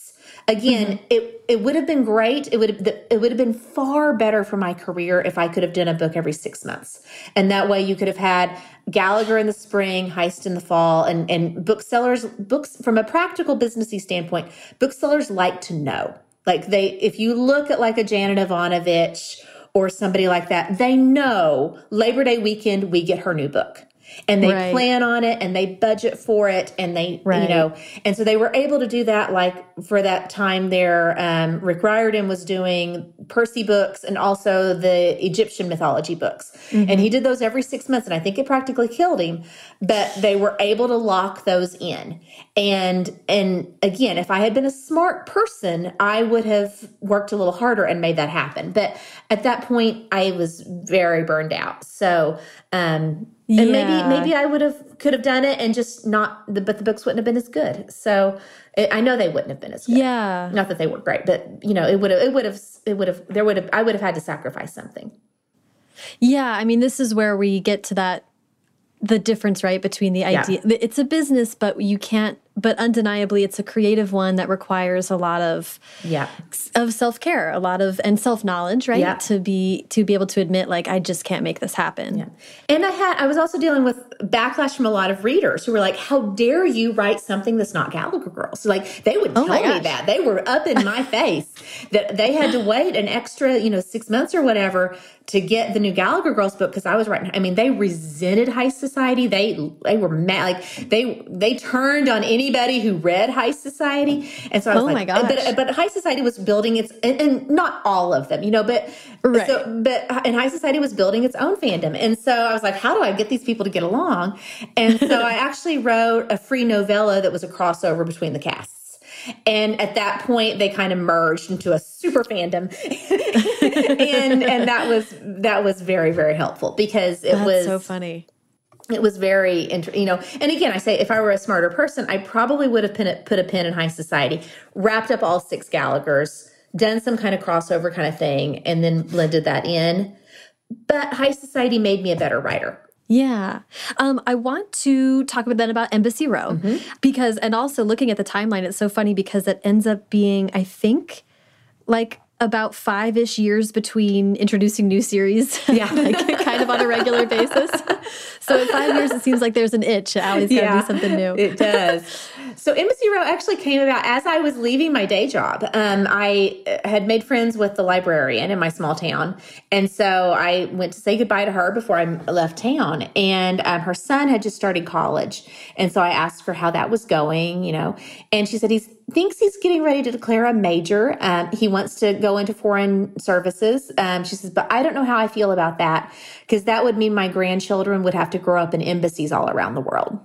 Again, mm-hmm. it it would have been great. It would have, it would have been far better for my career if I could have done a book every six months, and that way you could have had Gallagher in the spring, Heist in the fall, and and booksellers books from a practical businessy standpoint. Booksellers like to know, like they if you look at like a Janet Evanovich or somebody like that, they know Labor Day weekend we get her new book and they right. plan on it and they budget for it and they right. you know and so they were able to do that like for that time there um, rick riordan was doing percy books and also the egyptian mythology books mm-hmm. and he did those every six months and i think it practically killed him but they were able to lock those in and and again if i had been a smart person i would have worked a little harder and made that happen but at that point i was very burned out so um yeah. and maybe maybe I would have could have done it and just not the but the books wouldn't have been as good. So it, I know they wouldn't have been as good. Yeah, not that they were great, but you know it would have it would have it would have there would have I would have had to sacrifice something. Yeah, I mean this is where we get to that the difference right between the idea yeah. it's a business but you can't but undeniably it's a creative one that requires a lot of yeah of self-care a lot of and self-knowledge right yeah. to be to be able to admit like i just can't make this happen yeah. and i had i was also dealing with backlash from a lot of readers who were like how dare you write something that's not gallagher girls like they would oh tell me that they were up in my face that they had to wait an extra you know six months or whatever to get the new Gallagher Girls book because I was writing. I mean, they resented Heist Society. They they were mad. Like they they turned on anybody who read Heist Society. And so I was oh like, my gosh. but but Heist Society was building its and, and not all of them, you know, but right. so but and Heist Society was building its own fandom. And so I was like, how do I get these people to get along? And so I actually wrote a free novella that was a crossover between the casts. And at that point, they kind of merged into a super fandom, and and that was that was very very helpful because it That's was so funny. It was very, interesting, you know, and again, I say if I were a smarter person, I probably would have put a, put a pin in Heist Society, wrapped up all six Gallagher's, done some kind of crossover kind of thing, and then blended that in. But Heist Society made me a better writer. Yeah. Um, I want to talk about then about Embassy Row mm -hmm. because, and also looking at the timeline, it's so funny because it ends up being, I think, like about five ish years between introducing new series. Yeah. like kind of on a regular basis. So in five years, it seems like there's an itch. Ally's got to yeah, do something new. It does. So Embassy Row actually came about as I was leaving my day job. Um, I uh, had made friends with the librarian in my small town. And so I went to say goodbye to her before I left town. And um, her son had just started college. And so I asked her how that was going, you know, and she said he thinks he's getting ready to declare a major. Um, he wants to go into foreign services. Um, she says, but I don't know how I feel about that because that would mean my grandchildren would have to grow up in embassies all around the world.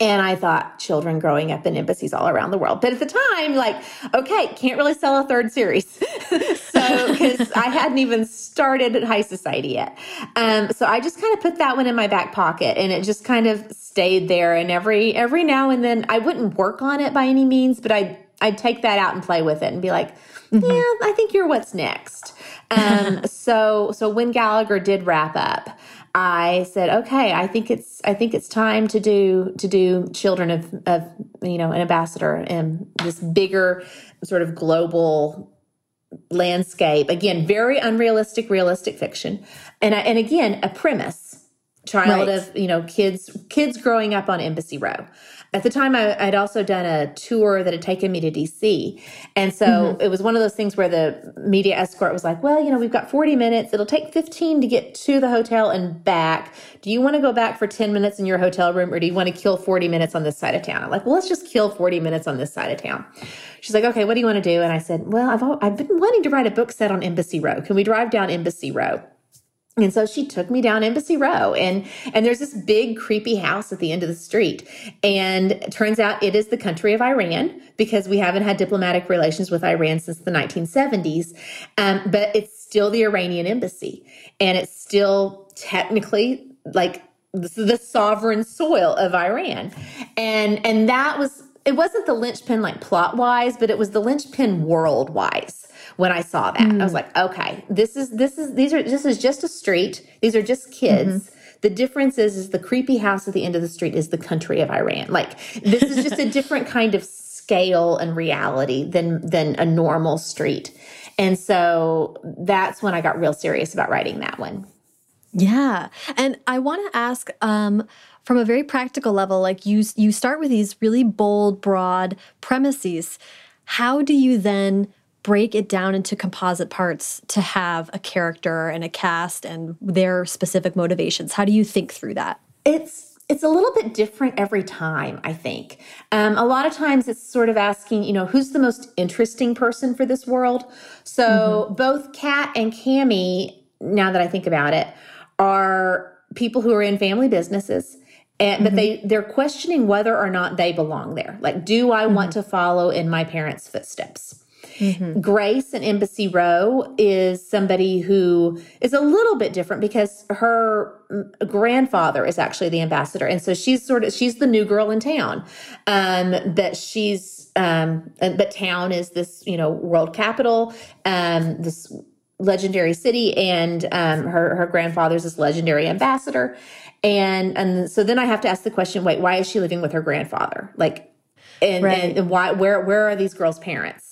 And I thought children growing up in embassies all around the world. But at the time, like, okay, can't really sell a third series. so, because I hadn't even started at Heist Society yet. Um, so I just kind of put that one in my back pocket and it just kind of stayed there. And every, every now and then I wouldn't work on it by any means, but I'd, I'd take that out and play with it and be like, mm-hmm. yeah, I think you're what's next. Um, so, so when Gallagher did wrap up, I said, okay, I think it's I think it's time to do to do children of of you know an ambassador and this bigger sort of global landscape. Again, very unrealistic, realistic fiction, and and again a premise child right. of you know kids kids growing up on Embassy Row. At the time, I, would also done a tour that had taken me to DC. And so mm-hmm. it was one of those things where the media escort was like, well, you know, we've got 40 minutes. It'll take 15 to get to the hotel and back. Do you want to go back for 10 minutes in your hotel room or do you want to kill 40 minutes on this side of town? I'm like, well, let's just kill 40 minutes on this side of town. She's like, okay, what do you want to do? And I said, well, I've, I've been wanting to write a book set on Embassy Row. Can we drive down Embassy Row? And so she took me down Embassy Row and and there's this big creepy house at the end of the street. And turns out it is the country of Iran because we haven't had diplomatic relations with Iran since the 1970s. Um, but it's still the Iranian embassy and it's still technically like the, the sovereign soil of Iran. And and that was it wasn't the linchpin like plot wise, but it was the linchpin world wise when I saw that. Mm. I was mm. like, okay, this is this is these are this is just a street. These are just kids. Mm-hmm. The difference is is the creepy house at the end of the street is the country of Iran. Like this is just a different kind of scale and reality than than a normal street. And so that's when I got real serious about writing that one. Yeah. And I want to ask um from a very practical level like you you start with these really bold broad premises. How do you then break it down into composite parts to have a character and a cast and their specific motivations? How do you think through that? It's it's a little bit different every time, I think. Um, a lot of times it's sort of asking, you know, who's the most interesting person for this world? So mm -hmm. both Kat and Cammie, now that I think about it, are people who are in family businesses. And, mm -hmm. but they they're questioning whether or not they belong there. Like, do I mm -hmm. want mm-hmm. to follow in my parents' footsteps? Mm-hmm. Grace in Embassy Row is somebody who is a little bit different because her grandfather is actually the ambassador. And so she's sort of, she's the new girl in town. Um, but she's, um, but town is this, you know, world capital, um, this legendary city. And, um, her, her grandfather's this legendary ambassador. And, and so then I have to ask the question, wait, why is she living with her grandfather? Like, and, right. and, and why, where, where are these girls' parents?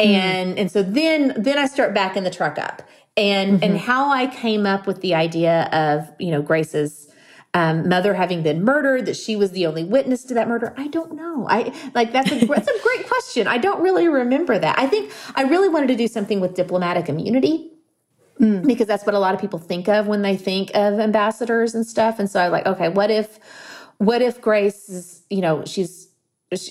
Mm-hmm. and and so then then I start backing the truck up and mm-hmm. and how I came up with the idea of you know Grace's um, mother having been murdered that she was the only witness to that murder I don't know I like that's a that's a great question I don't really remember that I think I really wanted to do something with diplomatic immunity mm. because that's what a lot of people think of when they think of ambassadors and stuff and so I like okay what if what if Grace is you know she's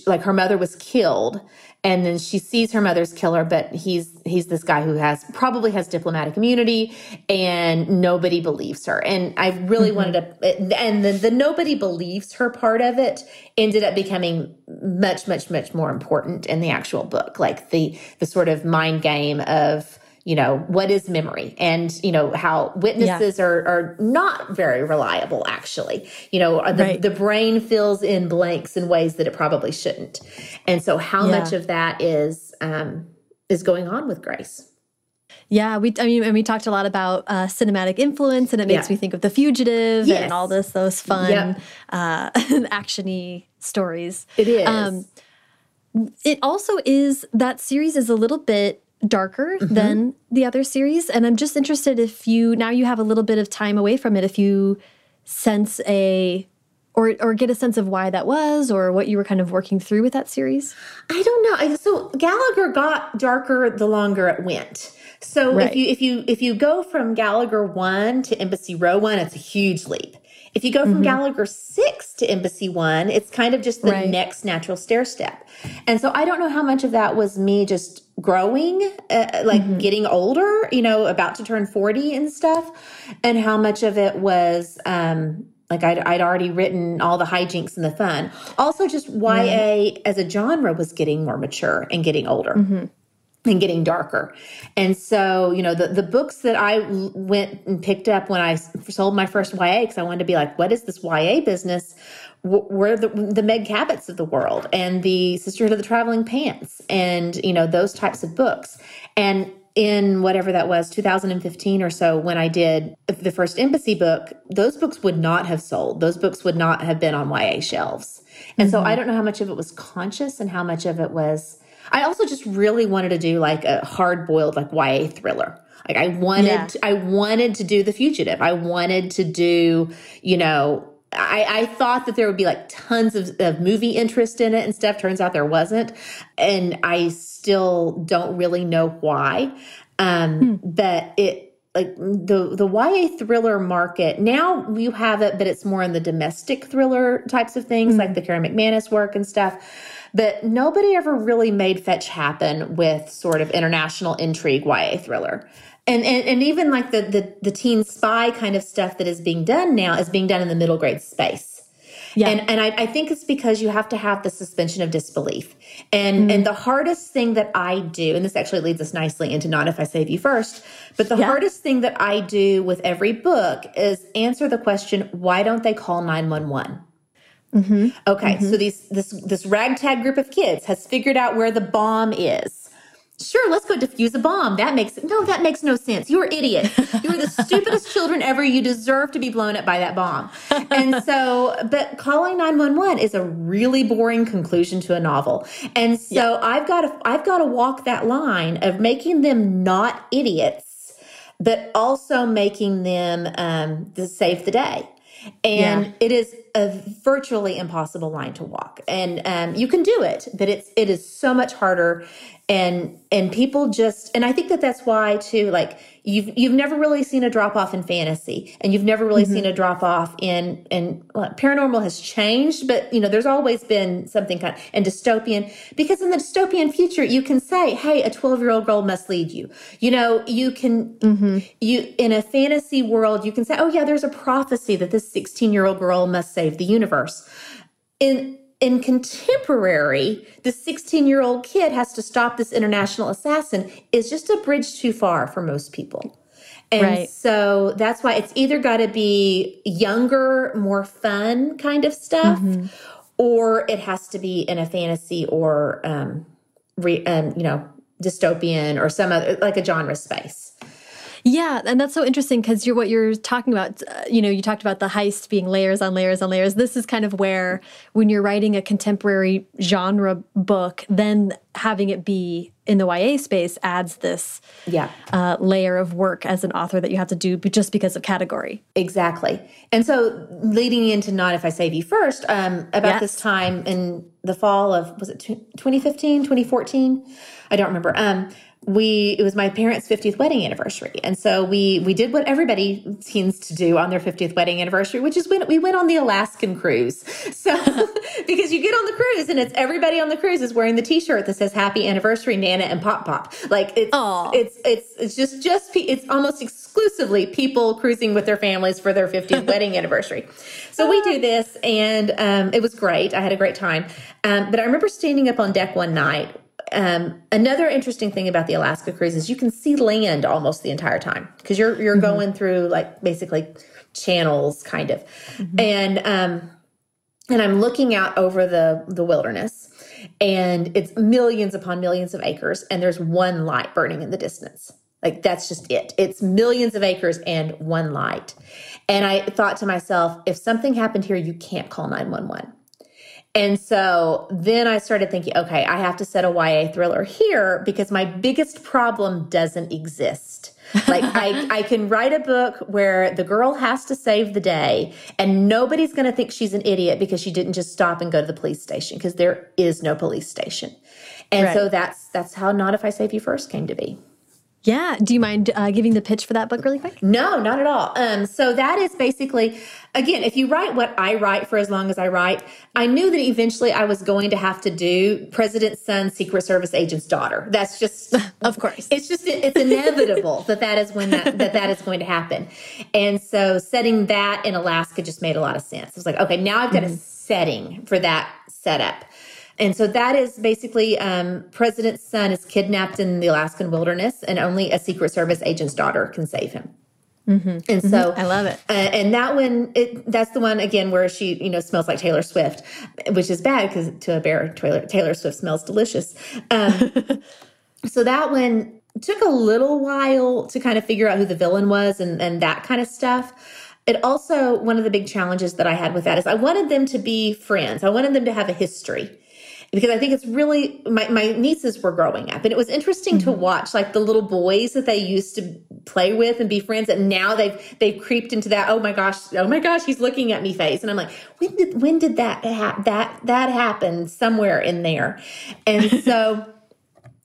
like her mother was killed and then she sees her mother's killer but he's he's this guy who has probably has diplomatic immunity and nobody believes her and i really mm-hmm. wanted to and the, the nobody believes her part of it ended up becoming much much much more important in the actual book like the the sort of mind game of you know what is memory and you know how witnesses yeah. are are not very reliable actually you know the, right. the brain fills in blanks in ways that it probably shouldn't and so how yeah. much of that is um is going on with grace yeah, we I mean, and we talked a lot about uh, cinematic influence, and it makes yeah. me think of The Fugitive yes. and all this those fun, yep. uh, actiony stories. It is. Um, it also is that series is a little bit darker mm -hmm. than the other series. And I'm just interested if you, now you have a little bit of time away from it, if you sense a, or, or get a sense of why that was or what you were kind of working through with that series? I don't know. So Gallagher got darker the longer it went. So right. if you if you if you go from Gallagher 1 to Embassy Row 1, it's a huge leap. If you go from mm -hmm. Gallagher 6 to Embassy 1, it's kind of just the right. next natural stair step. And so I don't know how much of that was me just growing, uh, like mm-hmm. getting older, you know, about to turn 40 and stuff, and how much of it was um, like I'd, I'd already written all the hijinks and the fun. Also, just YA mm-hmm. as a genre was getting more mature and getting older. Mm-hmm. And getting darker. And so, you know, the, the books that I went and picked up when I sold my first YA, because I wanted to be like, what is this YA business? Were the, the Meg Cabots of the world and the Sisterhood of the Traveling Pants and, you know, those types of books. And in whatever that was, 2015 or so, when I did the first embassy book, those books would not have sold. Those books would not have been on YA shelves. And mm -hmm. so I don't know how much of it was conscious and how much of it was. I also just really wanted to do like a hard boiled, like YA thriller. Like I wanted, yeah. I wanted to do The Fugitive. I wanted to do, you know, I, I, thought that there would be like tons of, of, movie interest in it and stuff. Turns out there wasn't. And I still don't really know why. Um, hmm. But it, like the the YA thriller market now you have it, but it's more in the domestic thriller types of things, mm like the Karen McManus work and stuff. But nobody ever really made fetch happen with sort of international intrigue YA thriller and, and and even like the, the the teen spy kind of stuff that is being done now is being done in the middle grade space. Yeah. And and I, I think it's because you have to have the suspension of disbelief. And mm. and the hardest thing that I do, and this actually leads us nicely into not if I save you first, but the yeah. hardest thing that I do with every book is answer the question, why don't they call 911? Mm-hmm. Okay, mm-hmm. so these this this ragtag group of kids has figured out where the bomb is sure, let's go defuse a bomb. That makes no, that makes no sense. You're an idiot. You're the stupidest children ever. You deserve to be blown up by that bomb. And so, but calling 911 is a really boring conclusion to a novel. And so yeah. I've got to I've got to walk that line of making them not idiots, but also making them um, to save the day. And yeah. it is a virtually impossible line to walk. And um, you can do it, but it's it is so much harder and and people just and i think that that's why too like you've you've never really seen a drop off in fantasy and you've never really mm-hmm. seen a drop off in and well, paranormal has changed but you know there's always been something kind of and dystopian because in the dystopian future you can say hey a 12 year old girl must lead you you know you can mm-hmm. you in a fantasy world you can say oh yeah there's a prophecy that this 16 year old girl must save the universe in in contemporary, the 16 year old kid has to stop this international assassin is just a bridge too far for most people. And right. so that's why it's either got to be younger, more fun kind of stuff, mm-hmm. or it has to be in a fantasy or, um, re, um, you know, dystopian or some other, like a genre space. Yeah, and that's so interesting because you're what you're talking about. Uh, you know, you talked about the heist being layers on layers on layers. This is kind of where, when you're writing a contemporary genre book, then having it be in the YA space adds this yeah uh, layer of work as an author that you have to do just because of category. Exactly, and so leading into not if I save you first, um, about yes. this time in the fall of was it 2015 2014 i don't remember um we it was my parents 50th wedding anniversary. And so we we did what everybody seems to do on their 50th wedding anniversary which is when we went on the alaskan cruise. So because you get on the cruise and it's everybody on the cruise is wearing the t-shirt that says happy anniversary nana and pop pop. Like it's Aww. it's it's it's just just it's almost exclusively people cruising with their families for their 50th wedding anniversary. So we do this and um, it was great. I had a great time. Um, but i remember standing up on deck one night um, another interesting thing about the Alaska cruise is you can see land almost the entire time because you're you're mm-hmm. going through like basically channels, kind of, mm-hmm. and um, and I'm looking out over the the wilderness, and it's millions upon millions of acres, and there's one light burning in the distance. Like that's just it. It's millions of acres and one light. And I thought to myself, if something happened here, you can't call 911 and so then I started thinking, okay, I have to set a YA thriller here because my biggest problem doesn't exist. like I, I can write a book where the girl has to save the day and nobody's going to think she's an idiot because she didn't just stop and go to the police station because there is no police station. And right. so that's that's how Not If I Save You First came to be. Yeah. Do you mind uh, giving the pitch for that book really quick? No, not at all. Um, so that is basically, again, if you write what I write for as long as I write, I knew that eventually I was going to have to do President's son, Secret Service agent's daughter. That's just, of course, it's just it's inevitable that that is when that, that that is going to happen. And so setting that in Alaska just made a lot of sense. It was like, okay, now I've got mm-hmm. a setting for that setup. And so that is basically um, President's son is kidnapped in the Alaskan wilderness, and only a Secret Service agent's daughter can save him. Mm-hmm. And so mm-hmm. I love it. Uh, and that one, it, that's the one again where she, you know, smells like Taylor Swift, which is bad because to a bear, Taylor, Taylor Swift smells delicious. Um, so that one took a little while to kind of figure out who the villain was and, and that kind of stuff. It also, one of the big challenges that I had with that is I wanted them to be friends. I wanted them to have a history because I think it's really my, my nieces were growing up and it was interesting mm-hmm. to watch like the little boys that they used to play with and be friends and now they've they've creeped into that oh my gosh oh my gosh he's looking at me face. And I'm like when did when did that ha- that that happen somewhere in there? And so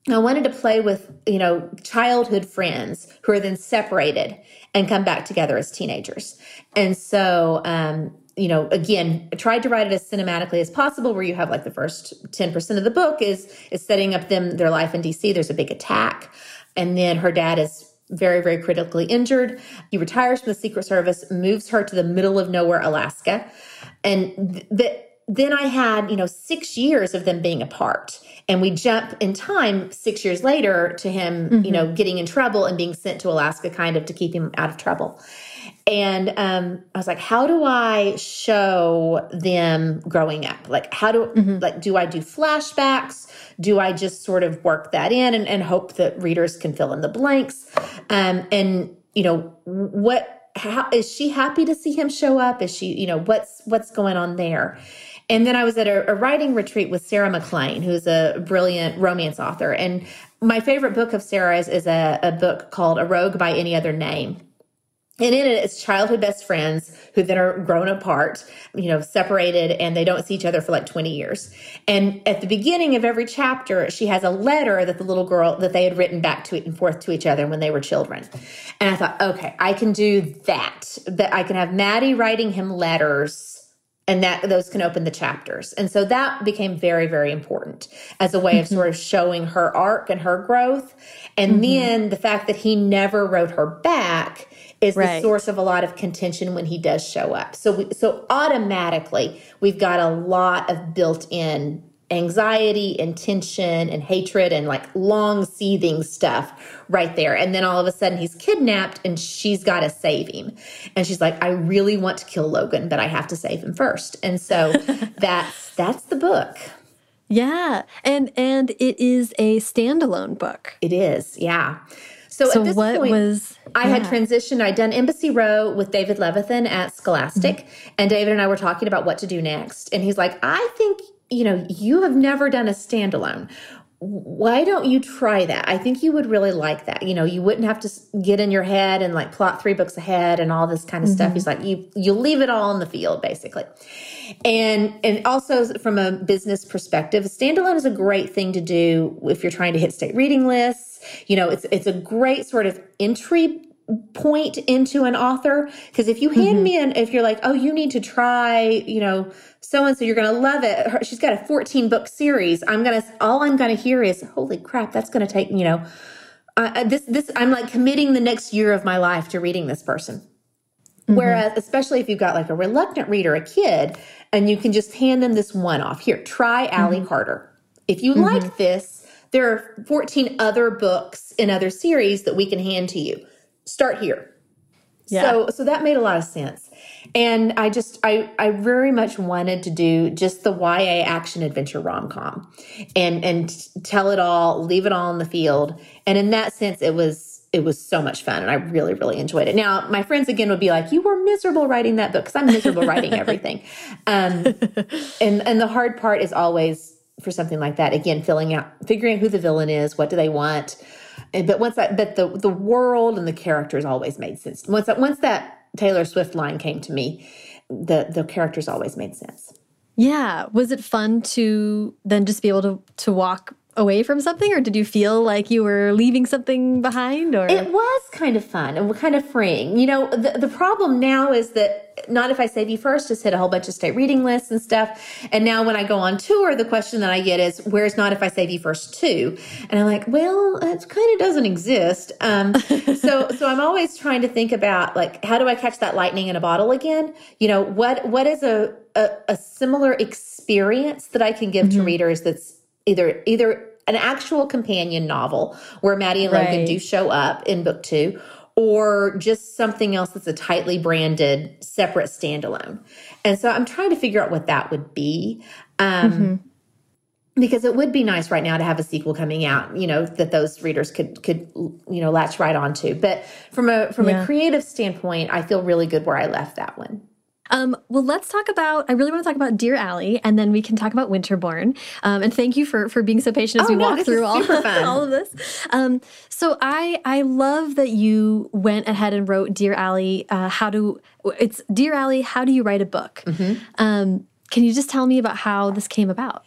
I wanted to play with you know childhood friends who are then separated and come back together as teenagers. And so um you know, again, I tried to write it as cinematically as possible, where you have like the first 10% of the book is is setting up them their life in DC. There's a big attack. And then her dad is very, very critically injured. He retires from the Secret Service, moves her to the middle of nowhere, Alaska. And th- then I had, you know, six years of them being apart. And we jump in time six years later to him, mm-hmm. you know, getting in trouble and being sent to Alaska kind of to keep him out of trouble. And um, I was like, how do I show them growing up? Like, how do mm-hmm. like do I do flashbacks? Do I just sort of work that in and, and hope that readers can fill in the blanks? Um, and you know, what how is she happy to see him show up? Is she, you know, what's what's going on there? And then I was at a, a writing retreat with Sarah MacLean, who's a brilliant romance author. And my favorite book of Sarah's is a, a book called A Rogue by Any Other Name. And in it, it's childhood best friends who then are grown apart, you know, separated, and they don't see each other for like 20 years. And at the beginning of every chapter, she has a letter that the little girl that they had written back to and forth to each other when they were children. And I thought, okay, I can do that. That I can have Maddie writing him letters and that those can open the chapters. And so that became very, very important as a way of sort of showing her arc and her growth. And mm-hmm. then the fact that he never wrote her back is right. the source of a lot of contention when he does show up. So we, so automatically we've got a lot of built-in anxiety and tension and hatred and like long seething stuff right there. And then all of a sudden he's kidnapped and she's got to save him. And she's like, I really want to kill Logan, but I have to save him first. And so that's that's the book. Yeah. And and it is a standalone book. It is. Yeah. So, so at this what point, was I had transitioned. I'd done Embassy Row with David Levithan at Scholastic, mm-hmm. and David and I were talking about what to do next. And he's like, "I think you know you have never done a standalone. why don't you try that? I think you would really like that. You know, you wouldn't have to get in your head and like plot three books ahead and all this kind of mm-hmm. stuff. He's like, you you'll leave it all in the field, basically. And and also from a business perspective, standalone is a great thing to do if you're trying to hit state reading lists. You know, it's it's a great sort of entry point into an author because if you hand mm-hmm. me an if you're like oh you need to try you know so and so you're going to love it Her, she's got a 14 book series i'm going to all i'm going to hear is holy crap that's going to take you know uh, this this i'm like committing the next year of my life to reading this person mm-hmm. whereas especially if you've got like a reluctant reader a kid and you can just hand them this one off here try mm-hmm. Ally carter if you like mm-hmm. this there are 14 other books in other series that we can hand to you start here yeah. so so that made a lot of sense and I just I I very much wanted to do just the YA action adventure rom com, and and tell it all, leave it all in the field. And in that sense, it was it was so much fun, and I really really enjoyed it. Now my friends again would be like, "You were miserable writing that book," because I'm miserable writing everything. Um, and and the hard part is always for something like that. Again, filling out, figuring out who the villain is, what do they want. But once that, but the the world and the characters always made sense. Once that once that Taylor Swift line came to me, the the characters always made sense. Yeah, was it fun to then just be able to to walk away from something or did you feel like you were leaving something behind or? It was kind of fun and kind of freeing. You know the, the problem now is that not if i save you first just hit a whole bunch of state reading lists and stuff. And now when i go on tour the question that i get is where's not if i save you first too? And i'm like well it kind of doesn't exist. Um, so so i'm always trying to think about like how do i catch that lightning in a bottle again? You know what what is a a, a similar experience that i can give mm-hmm. to readers that's either either an actual companion novel where Maddie and right. Logan do show up in book two, or just something else that's a tightly branded separate standalone. And so I'm trying to figure out what that would be. Um, mm-hmm. Because it would be nice right now to have a sequel coming out, you know, that those readers could could you know latch right onto. But from a from yeah. a creative standpoint, I feel really good where I left that one. Um, well, let's talk about. I really want to talk about Dear Ally, and then we can talk about Winterborne. Um, and thank you for for being so patient as oh, we no, walk through all, all of this. Um, so I I love that you went ahead and wrote Dear Ally. Uh, how to it's Dear Ally. How do you write a book? Mm -hmm. can you just tell me about how this came about?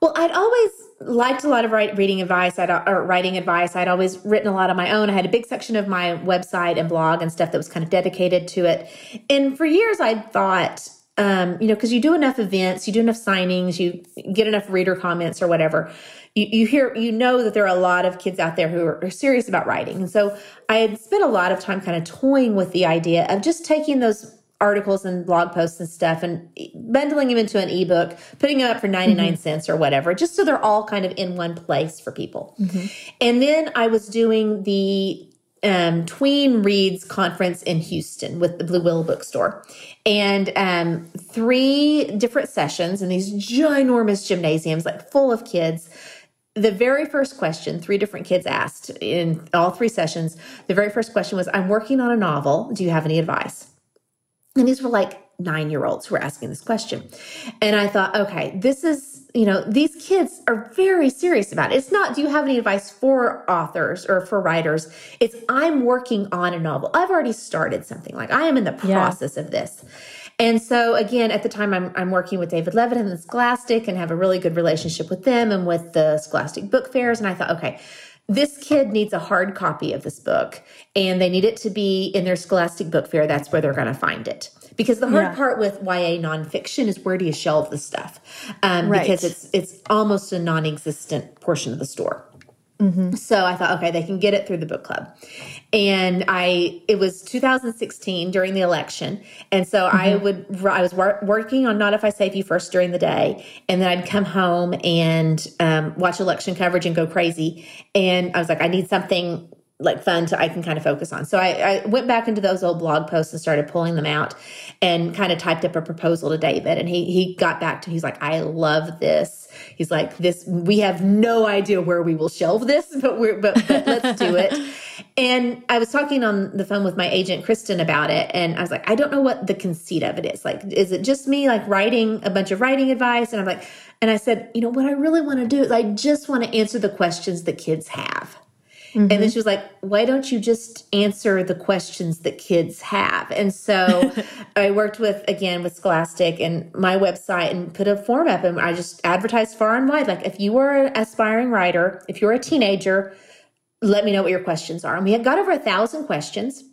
Well, I'd always liked a lot of write, reading advice I'd, or writing advice. I'd always written a lot on my own. I had a big section of my website and blog and stuff that was kind of dedicated to it. And for years, I'd thought, um, you know, because you do enough events, you do enough signings, you get enough reader comments or whatever. You, you hear, you know that there are a lot of kids out there who are, are serious about writing. And so I had spent a lot of time kind of toying with the idea of just taking those articles and blog posts and stuff and bundling them into an ebook, putting them up for 99 mm-hmm. cents or whatever, just so they're all kind of in one place for people. Mm-hmm. And then I was doing the um, Tween Reads conference in Houston with the Blue Willow Bookstore. And um, three different sessions in these ginormous gymnasiums, like full of kids the very first question three different kids asked in all three sessions the very first question was i'm working on a novel do you have any advice and these were like nine year olds who were asking this question. And I thought, okay, this is, you know, these kids are very serious about it. It's not, do you have any advice for authors or for writers? It's, I'm working on a novel. I've already started something. Like I am in the process yeah. of this. And so again, at the time I'm, I'm working with David Levithan and the Scholastic and have a really good relationship with them and with the Scholastic book fairs. And I thought, okay, this kid needs a hard copy of this book and they need it to be in their scholastic book fair that's where they're going to find it because the hard yeah. part with YA nonfiction is where do you shelve the stuff um, right. because it's it's almost a non-existent portion of the store Mm-hmm. So I thought, okay, they can get it through the book club. And I, it was 2016 during the election. And so mm-hmm. I would, I was wor- working on Not If I Save You First during the day. And then I'd come home and um, watch election coverage and go crazy. And I was like, I need something like fun to I can kind of focus on. So I, I, went back into those old blog posts and started pulling them out and kind of typed up a proposal to David. And he he got back to he's like, I love this. He's like, this we have no idea where we will shelve this, but we're but, but let's do it. And I was talking on the phone with my agent Kristin about it, and I was like, I don't know what the conceit of it is. Like, is it just me like writing a bunch of writing advice? And I'm like, And I said, you know, what I really want to do is I just want to answer the questions that kids have. Mm-hmm. And then mm-hmm. she was like, why don't you just answer the questions that kids have? And so I worked with, again, with Scholastic and my website and put a form up and I just advertised far and wide. Like, if you were an aspiring writer, if you're a teenager, let me know what your questions are. And we had got over a thousand questions.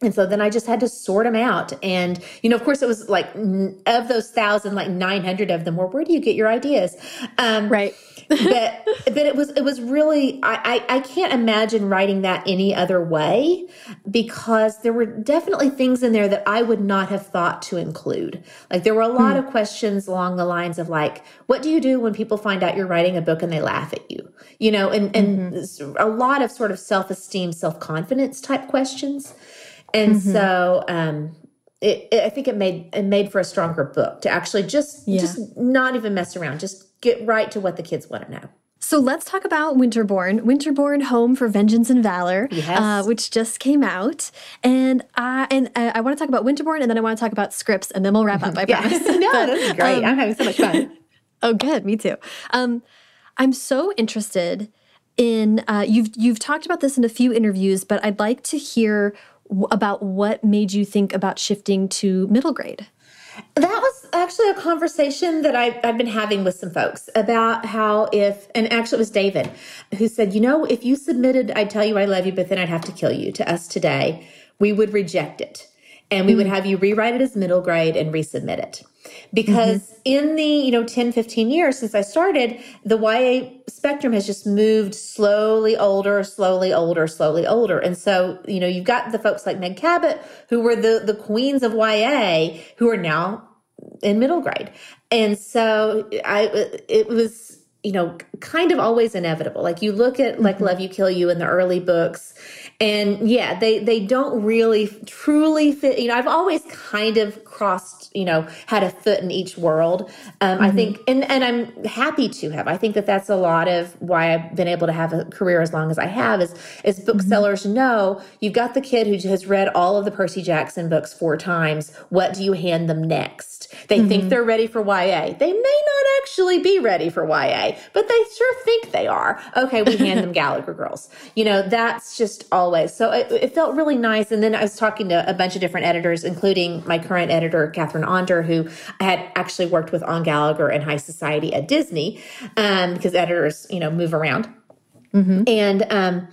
And so then I just had to sort them out. And, you know, of course, it was like of those thousand, like 900 of them were, where do you get your ideas? Um, right. But, but it was, it was really, I, I, I can't imagine writing that any other way because there were definitely things in there that I would not have thought to include. Like there were a lot hmm. of questions along the lines of like, what do you do when people find out you're writing a book and they laugh at you? You know, and, and mm-hmm. a lot of sort of self esteem, self confidence type questions. And mm-hmm. so um, it, it, I think it made it made for a stronger book to actually just yeah. just not even mess around, just get right to what the kids want to know. So let's talk about Winterborne, Winterborne Home for Vengeance and Valor, yes. uh, which just came out. And I and uh, I want to talk about Winterborne, and then I want to talk about scripts, and then we'll wrap up. I promise. no, but, this is great. Um, I'm having so much fun. oh, good. Me too. Um, I'm so interested in uh, you've you've talked about this in a few interviews, but I'd like to hear about what made you think about shifting to middle grade. That was actually a conversation that I, have been having with some folks about how if, and actually it was David who said, you know, if you submitted, I'd tell you I love you, but then I'd have to kill you to us today, we would reject it. And we mm -hmm. would have you rewrite it as middle grade and resubmit it because mm-hmm. in the you know 10 15 years since i started the ya spectrum has just moved slowly older slowly older slowly older and so you know you've got the folks like meg cabot who were the the queens of ya who are now in middle grade and so i it was you know kind of always inevitable like you look at like mm-hmm. love you kill you in the early books and yeah they they don't really truly fit you know i've always kind of crossed you know had a foot in each world um, mm-hmm. i think and and i'm happy to have i think that that's a lot of why i've been able to have a career as long as i have is is booksellers mm-hmm. know you've got the kid who has read all of the percy jackson books four times what do you hand them next they mm-hmm. think they're ready for ya they may not actually be ready for ya but they sure think they are okay we hand them gallagher girls you know that's just always. So it, it, felt really nice. And then I was talking to a bunch of different editors, including my current editor, Katherine Onder, who I had actually worked with on Gallagher and Heist Society at Disney, um, because editors, you know, move around. Mm -hmm. And um,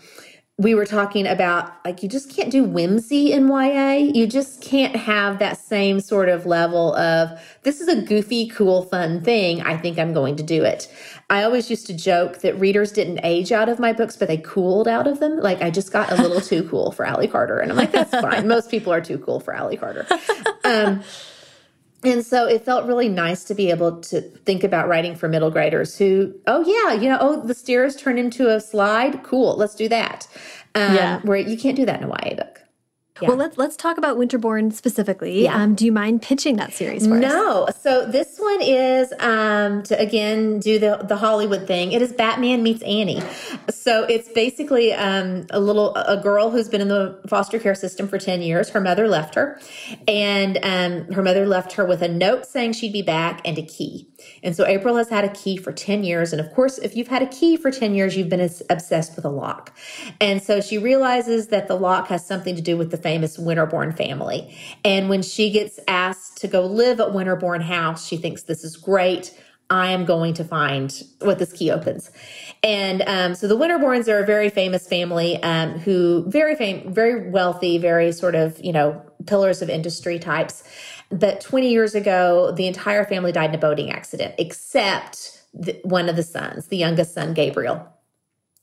we were talking about like you just can't do whimsy in YA. You just can't have that same sort of level of this is a goofy, cool, fun thing. I think I'm going to do it. I always used to joke that readers didn't age out of my books, but they cooled out of them. Like I just got a little too cool for Ally Carter. And I'm like, that's fine. Most people are too cool for Ally Carter. Um, and so it felt really nice to be able to think about writing for middle graders who, oh yeah, you know, oh the stairs turn into a slide. Cool, let's do that. Um, yeah. Where you can't do that in a YA book. Yeah. Well, let's let's talk about Winterborne specifically. Yeah. Um, do you mind pitching that series for no. us? No. So this one is um, to again do the the Hollywood thing. It is Batman meets Annie. So it's basically um, a little a girl who's been in the foster care system for ten years. Her mother left her, and um, her mother left her with a note saying she'd be back and a key. And so April has had a key for 10 years. And of course, if you've had a key for 10 years, you've been obsessed with a lock. And so she realizes that the lock has something to do with the famous Winterborne family. And when she gets asked to go live at Winterborne House, she thinks this is great. I am going to find what this key opens. And um, so the Winterbornes are a very famous family um, who very fam- very wealthy, very sort of, you know, pillars of industry types. But 20 years ago, the entire family died in a boating accident, except the, one of the sons, the youngest son, Gabriel.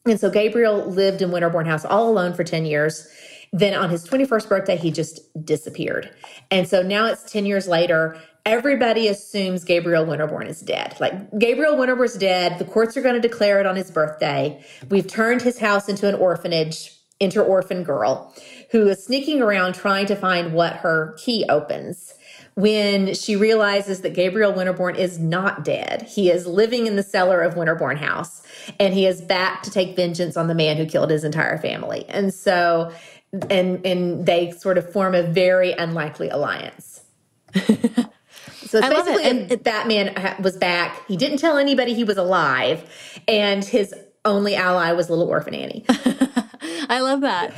And so Gabriel lived in Winterborne House all alone for 10 years. Then on his 21st birthday, he just disappeared. And so now it's 10 years later. Everybody assumes Gabriel Winterborne is dead. Like Gabriel Winterborne's dead. The courts are going to declare it on his birthday. We've turned his house into an orphanage, inter orphan girl who is sneaking around trying to find what her key opens when she realizes that Gabriel Winterborne is not dead. He is living in the cellar of Winterborne House and he is back to take vengeance on the man who killed his entire family. And so and and they sort of form a very unlikely alliance. So it's basically it. And, Batman was back. He didn't tell anybody he was alive, and his only ally was little orphan Annie. I love that.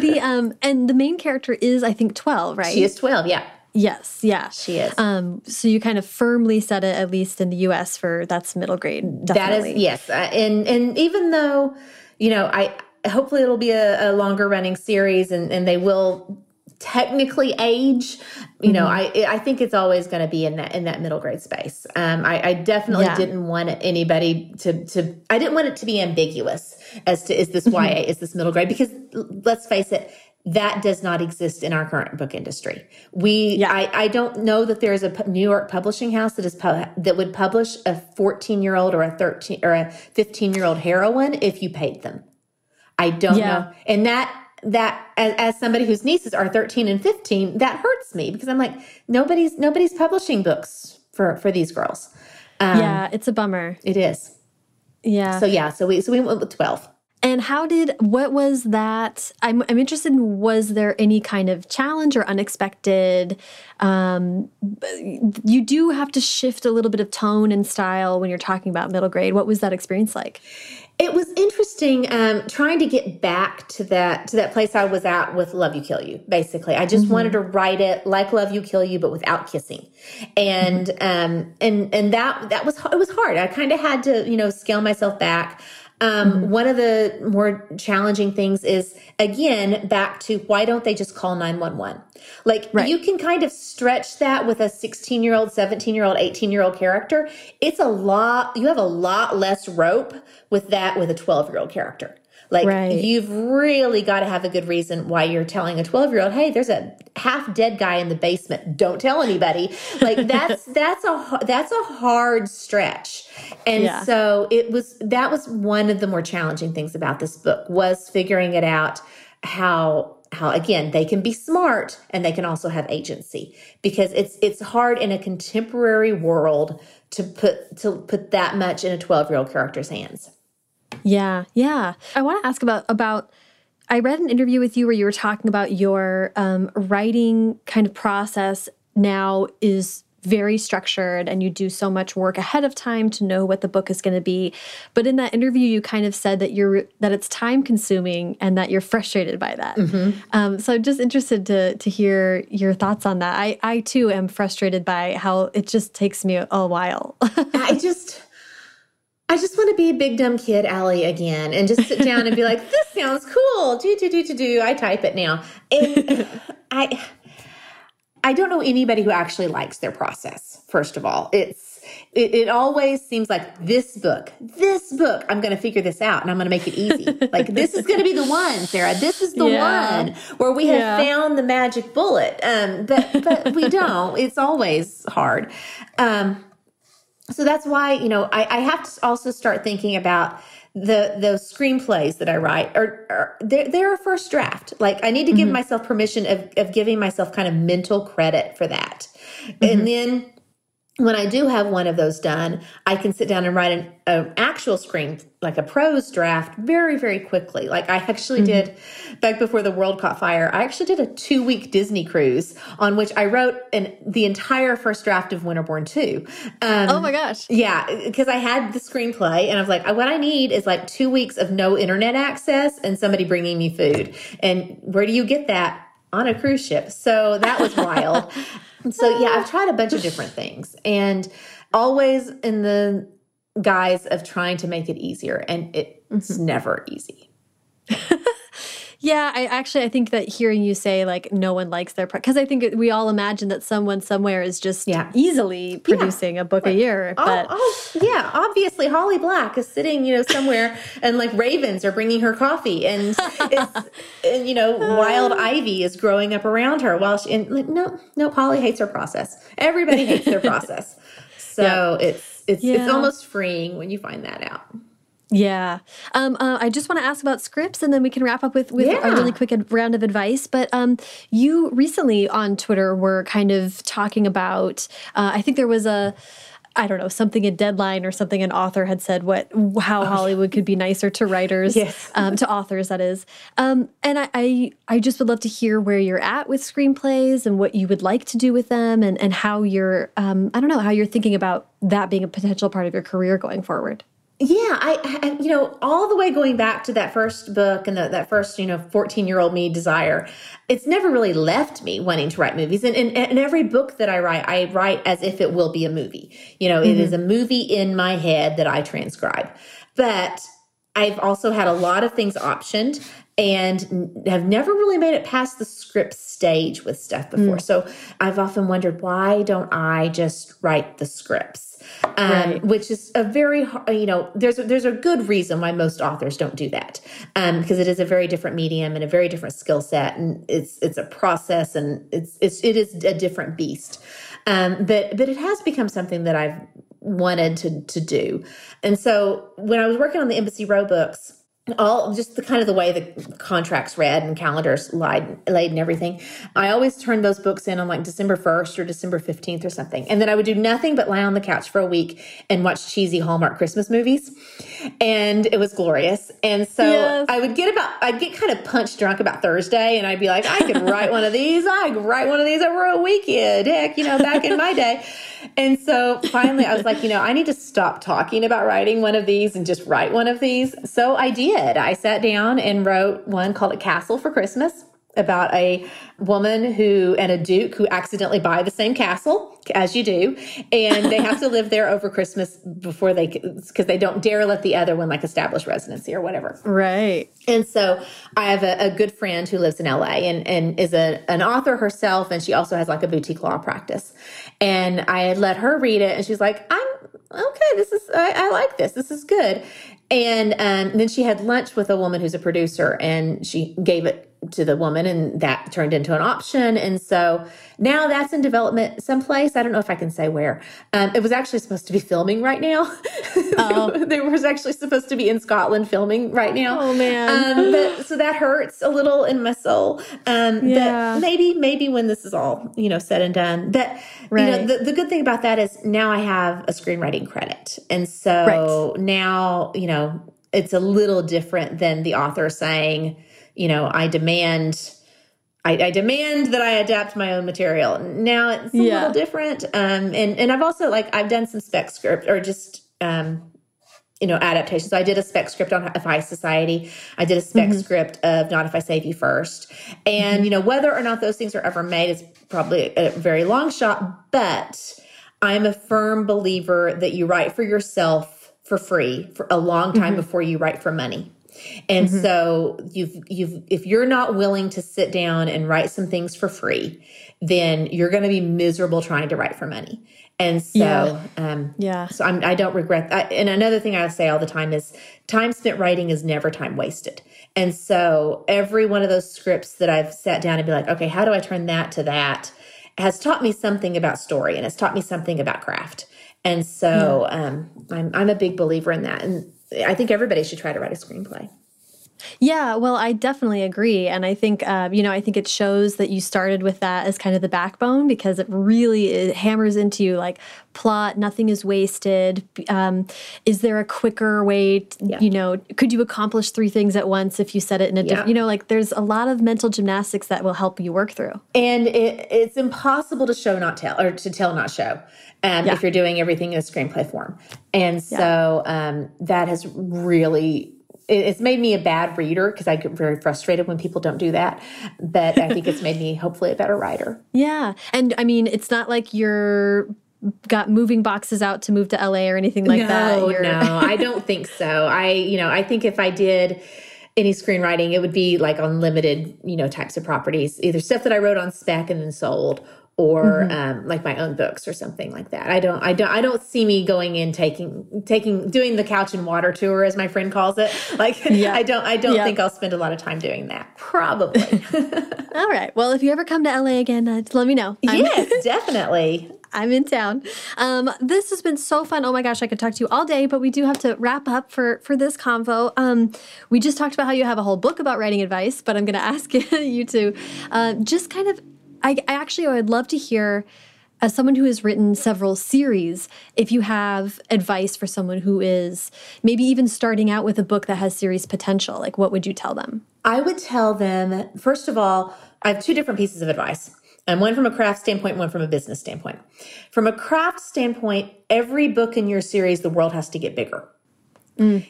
the um and the main character is I think 12, right? She is 12, yeah. Yes, yeah. She is. Um so you kind of firmly set it at least in the US for that's middle grade. Definitely. That is yes. Uh, and and even though you know, I hopefully it'll be a, a longer running series and and they will technically age you know mm-hmm. i i think it's always going to be in that in that middle grade space um i, I definitely yeah. didn't want anybody to to i didn't want it to be ambiguous as to is this ya mm-hmm. is this middle grade because let's face it that does not exist in our current book industry. We, yeah. I, I don't know that there is a New York publishing house that is that would publish a 14 year old or a 13 or a 15 year old heroine if you paid them. I don't yeah. know, and that that as, as, somebody whose nieces are 13 and 15 that hurts me because i'm like nobody's nobody's publishing books for for these girls. Um, yeah it's a bummer. it is. Yeah. So yeah so we so we went with 12 and how did what was that i'm, I'm interested in was there any kind of challenge or unexpected um, you do have to shift a little bit of tone and style when you're talking about middle grade. What was that experience like it was interesting um, trying to get back to that to that place I was at with "Love You Kill You." Basically, I just mm -hmm. wanted to write it like "Love You Kill You," but without kissing, and mm -hmm. um, and and that that was it was hard. I kind of had to you know scale myself back. Um, mm-hmm. One of the more challenging things is, again, back to why don't they just call 911? Like, right. you can kind of stretch that with a 16 year old, 17 year old, 18 year old character. It's a lot, you have a lot less rope with that with a 12 year old character. Like right. you've really got to have a good reason why you're telling a 12 year old, "Hey, there's a half dead guy in the basement. Don't tell anybody." Like that's that's a that's a hard stretch. And yeah. so it was that was one of the more challenging things about this book was figuring it out how how again they can be smart and they can also have agency because it's it's hard in a contemporary world to put to put that much in a 12 year old character's hands yeah, yeah. I want to ask about about. I read an interview with you where you were talking about your um, writing kind of process now is very structured and you do so much work ahead of time to know what the book is going to be but in that interview you kind of said that you're that it's time consuming and that you're frustrated by that mm -hmm. um, so i'm just interested to to hear your thoughts on that i i too am frustrated by how it just takes me a, a while i just I just want to be a big dumb kid, Ally, again, and just sit down and be like, "This sounds cool." Do do do do do. I type it now, and I, I don't know anybody who actually likes their process. First of all, it's it, it always seems like this book, this book, I'm going to figure this out and I'm going to make it easy. like this is going to be the one, Sarah. This is the yeah. one where we have yeah. found the magic bullet. Um, but but we don't. It's always hard. Um, so that's why you know I, I have to also start thinking about the the screenplays that I write are, are they're, they're a first draft. Like I need to give mm -hmm. myself permission of, of giving myself kind of mental credit for that. Mm -hmm. And mm-hmm. then when I do have one of those done, I can sit down and write an, an actual screen, like a prose draft, very, very quickly. Like I actually mm -hmm. did back before the world caught fire. I actually did a two week Disney cruise on which I wrote an, the entire first draft of Winterborne 2. Um, oh my gosh. Yeah, because I had the screenplay and I was like, what I need is like two weeks of no internet access and somebody bringing me food. And where do you get that? On a cruise ship. So that was wild. So yeah, I've tried a bunch of different things and always in the guise of trying to make it easier and it's mm -hmm. never easy. Yeah, I actually I think that hearing you say like no one likes their because I think we all imagine that someone somewhere is just yeah. easily producing yeah. a book a year. Oh, but oh, yeah, obviously Holly Black is sitting you know somewhere and like ravens are bringing her coffee and it's and, you know wild uh. ivy is growing up around her while she and like no no Holly hates her process. Everybody hates their process. So yeah. it's it's it's almost freeing when you find that out. Yeah. Um, uh, I just want to ask about scripts and then we can wrap up with, with yeah. a really quick round of advice. But um, you recently on Twitter were kind of talking about, uh, I think there was a, I don't know, something a deadline or something an author had said what how oh, Hollywood could be nicer to writers, yes. um, to authors that is. Um, and I, I, I just would love to hear where you're at with screenplays and what you would like to do with them and and how you're um, I don't know how you're thinking about that being a potential part of your career going forward. Yeah, I, I, you know, all the way going back to that first book and the, that first, you know, 14 year old me desire, it's never really left me wanting to write movies. And, and every book that I write, I write as if it will be a movie. You know, mm -hmm. it is mm-hmm. a movie in my head that I transcribe. But I've also had a lot of things optioned and have never really made it past the script stage with stuff before. Mm. So I've often wondered why don't I just write the scripts? Um, right. which is a very you know there's a, there's a good reason why most authors don't do that. Um, because it is a very different medium and a very different skill set and it's it's a process and it's it's it is a different beast. Um, but but it has become something that I've wanted to to do. And so when I was working on the Embassy Row books all just the kind of the way the contracts read and calendars laid, laid and everything. I always turned those books in on like December 1st or December 15th or something. And then I would do nothing but lie on the couch for a week and watch cheesy Hallmark Christmas movies. And it was glorious. And so yes. I would get about, I'd get kind of punch drunk about Thursday and I'd be like, I could write one of these. I could write one of these over a weekend. Heck, you know, back in my day. And so finally I was like, you know, I need to stop talking about writing one of these and just write one of these. So I did. I sat down and wrote one called A Castle for Christmas about a woman who and a duke who accidentally buy the same castle as you do and they have to live there over christmas before they because they don't dare let the other one like establish residency or whatever right and so i have a, a good friend who lives in la and, and is a, an author herself and she also has like a boutique law practice and i had let her read it and she's like i'm okay this is i, I like this this is good. And um, then she had lunch with a woman who's a producer and she gave it to the woman and that turned into an option and so now that's in development someplace i don't know if i can say where um, it was actually supposed to be filming right now oh. there was actually supposed to be in scotland filming right now oh man um, but, so that hurts a little in my soul um, yeah. but maybe maybe when this is all you know said and done that right. you know the, the good thing about that is now i have a screenwriting credit and so right. now you know it's a little different than the author saying you know, I demand I, I, demand that I adapt my own material. Now it's a yeah. little different. Um, and, and I've also like, I've done some spec script or just, um, you know, adaptations. So I did a spec script on Heist Society. I did a spec mm-hmm. script of Not If I Save You First. And, mm-hmm. you know, whether or not those things are ever made is probably a very long shot, but I'm a firm believer that you write for yourself for free for a long time mm-hmm. before you write for money. And mm-hmm. so you've you've if you're not willing to sit down and write some things for free, then you're going to be miserable trying to write for money. And so, yeah. Um, yeah. So I'm, I don't regret that. And another thing I say all the time is time spent writing is never time wasted. And so every one of those scripts that I've sat down and be like, okay, how do I turn that to that? Has taught me something about story and it's taught me something about craft. And so yeah. um, I'm, I'm a big believer in that. And I think everybody should try to write a screenplay. Yeah, well, I definitely agree. And I think, uh, you know, I think it shows that you started with that as kind of the backbone because it really it hammers into you like plot, nothing is wasted. Um, is there a quicker way, to, yeah. you know, could you accomplish three things at once if you said it in a yeah. different, you know, like there's a lot of mental gymnastics that will help you work through. And it, it's impossible to show, not tell, or to tell, not show. Um, yeah. if you're doing everything in a screenplay form. And so um, that has really it's made me a bad reader because I get very frustrated when people don't do that. But I think it's made me hopefully a better writer. Yeah. And I mean, it's not like you're got moving boxes out to move to LA or anything like no, that. You're... no, I don't think so. I, you know, I think if I did any screenwriting, it would be like on limited, you know, types of properties, either stuff that I wrote on spec and then sold or mm-hmm. um, like my own books or something like that. I don't, I don't, I don't see me going in taking, taking, doing the couch and water tour as my friend calls it. Like, yeah. I don't, I don't think I'll spend a lot of time doing that. Probably. All right. Well, if you ever come to LA again, uh, let me know. Yes, definitely. I'm in town. Um, this has been so fun. Oh my gosh, I could talk to you all day, but we do have to wrap up for for this convo. Um, we just talked about how you have a whole book about writing advice, but I'm going to ask you to uh, just kind of I, I actually would love to hear as someone who has written several series, if you have advice for someone who is maybe even starting out with a book that has series potential, like what would you tell them? I would tell them, first of all, I have two different pieces of advice. And one from a craft standpoint, one from a business standpoint. From a craft standpoint, every book in your series, the world has to get bigger. Mm.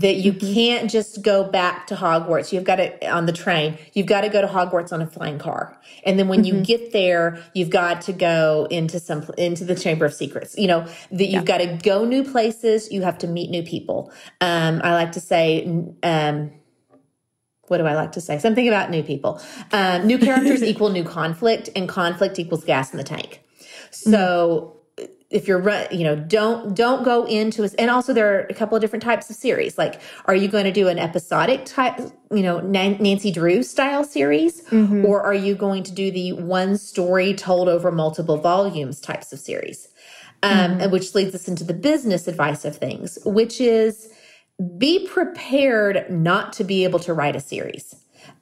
That you mm-hmm. can't just go back to Hogwarts. You've got to, on the train, you've got to go to Hogwarts on a flying car. And then when mm-hmm. you get there, you've got to go into some, into the Chamber of Secrets. You know, that you've yeah. got to go new places. You have to meet new people. Um, I like to say, um, what do I like to say? Something about new people. Um, new characters equal new conflict, and conflict equals gas in the tank. So if you're you know don't don't go into it and also there are a couple of different types of series like are you going to do an episodic type you know nancy drew style series mm-hmm. or are you going to do the one story told over multiple volumes types of series um, mm-hmm. and which leads us into the business advice of things which is be prepared not to be able to write a series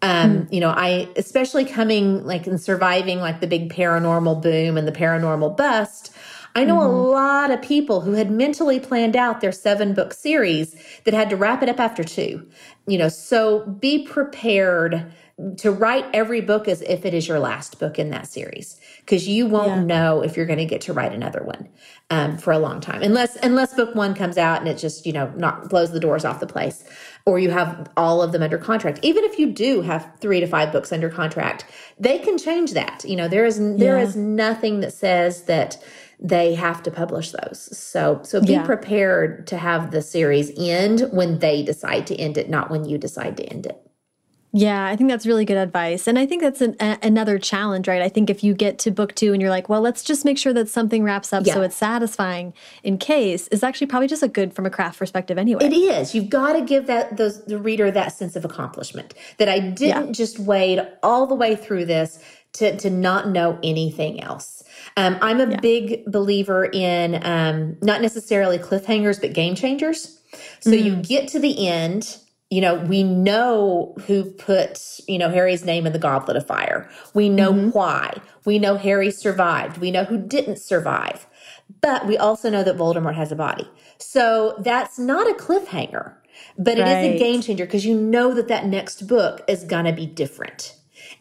um, mm. you know, I especially coming like and surviving like the big paranormal boom and the paranormal bust. I know mm-hmm. a lot of people who had mentally planned out their seven book series that had to wrap it up after two. You know, so be prepared to write every book as if it is your last book in that series because you won't yeah. know if you're going to get to write another one um, for a long time unless unless book one comes out and it just you know not blows the doors off the place or you have all of them under contract even if you do have three to five books under contract they can change that you know there is there yeah. is nothing that says that they have to publish those. So so be yeah. prepared to have the series end when they decide to end it, not when you decide to end it. Yeah, I think that's really good advice. And I think that's an, a, another challenge, right? I think if you get to book two and you're like, well, let's just make sure that something wraps up yeah. so it's satisfying in case, is actually probably just a good from a craft perspective anyway. It is. You've got to give that those, the reader that sense of accomplishment that I didn't yeah. just wade all the way through this to, to not know anything else. Um, I'm a yeah. big believer in um, not necessarily cliffhangers, but game changers. So mm. you get to the end, you know, we know who put, you know, Harry's name in the goblet of fire. We know mm-hmm. why. We know Harry survived. We know who didn't survive. But we also know that Voldemort has a body. So that's not a cliffhanger, but right. it is a game changer because you know that that next book is going to be different.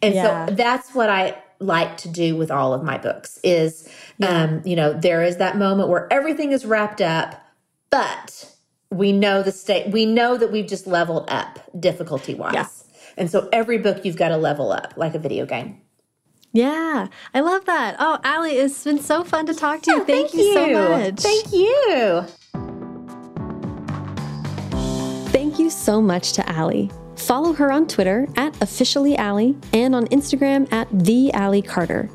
And yeah. so that's what I like to do with all of my books is yeah. um, you know, there is that moment where everything is wrapped up, but we know the state we know that we've just leveled up difficulty wise. Yeah. And so every book you've got to level up like a video game. Yeah, I love that. Oh, Ally, it's been so fun to talk to you. Oh, thank, thank, you so much. Thank you. Thank you so much to Ally. Follow her on Twitter at officially Ally and on Instagram at the Ally Carter.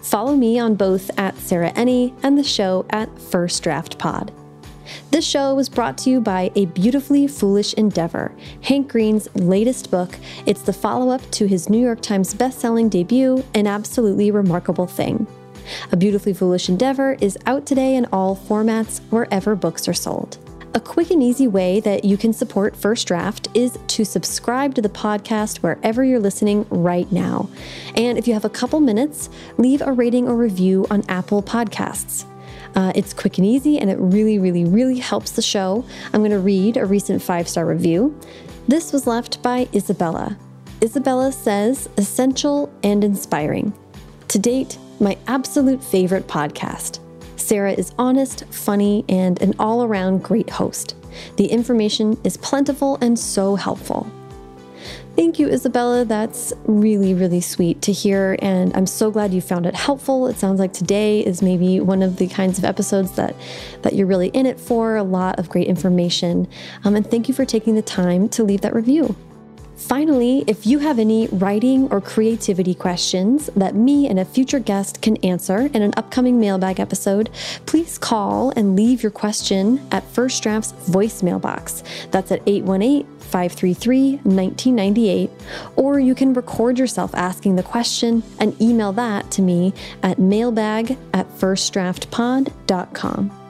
Follow me on both at Sarah Enni and the show at First Draft Pod. This show was brought to you by A Beautifully Foolish Endeavor, Hank Green's latest book. It's the follow up to his New York Times bestselling debut, An Absolutely Remarkable Thing. A Beautifully Foolish Endeavor is out today in all formats wherever books are sold. A quick and easy way that you can support First Draft is to subscribe to the podcast wherever you're listening right now. And if you have a couple minutes, leave a rating or review on Apple Podcasts. Uh, it's quick and easy, and it really, really, really helps the show. I'm going to read a recent five star review. This was left by Isabella. Isabella says, essential and inspiring. To date, my absolute favorite podcast. Sarah is honest, funny, and an all around great host. The information is plentiful and so helpful. Thank you, Isabella. That's really, really sweet to hear. And I'm so glad you found it helpful. It sounds like today is maybe one of the kinds of episodes that, that you're really in it for. A lot of great information. Um, and thank you for taking the time to leave that review. Finally, if you have any writing or creativity questions that me and a future guest can answer in an upcoming mailbag episode, please call and leave your question at First Draft's voicemail box. That's at 818 533 1998. Or you can record yourself asking the question and email that to me at mailbag at firstdraftpod.com.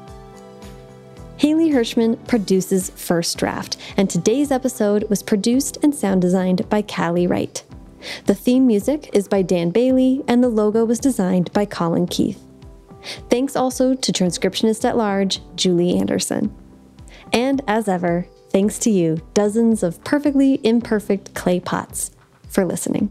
Haley Hirschman produces First Draft, and today's episode was produced and sound designed by Callie Wright. The theme music is by Dan Bailey, and the logo was designed by Colin Keith. Thanks also to transcriptionist at large, Julie Anderson. And as ever, thanks to you, dozens of perfectly imperfect clay pots, for listening.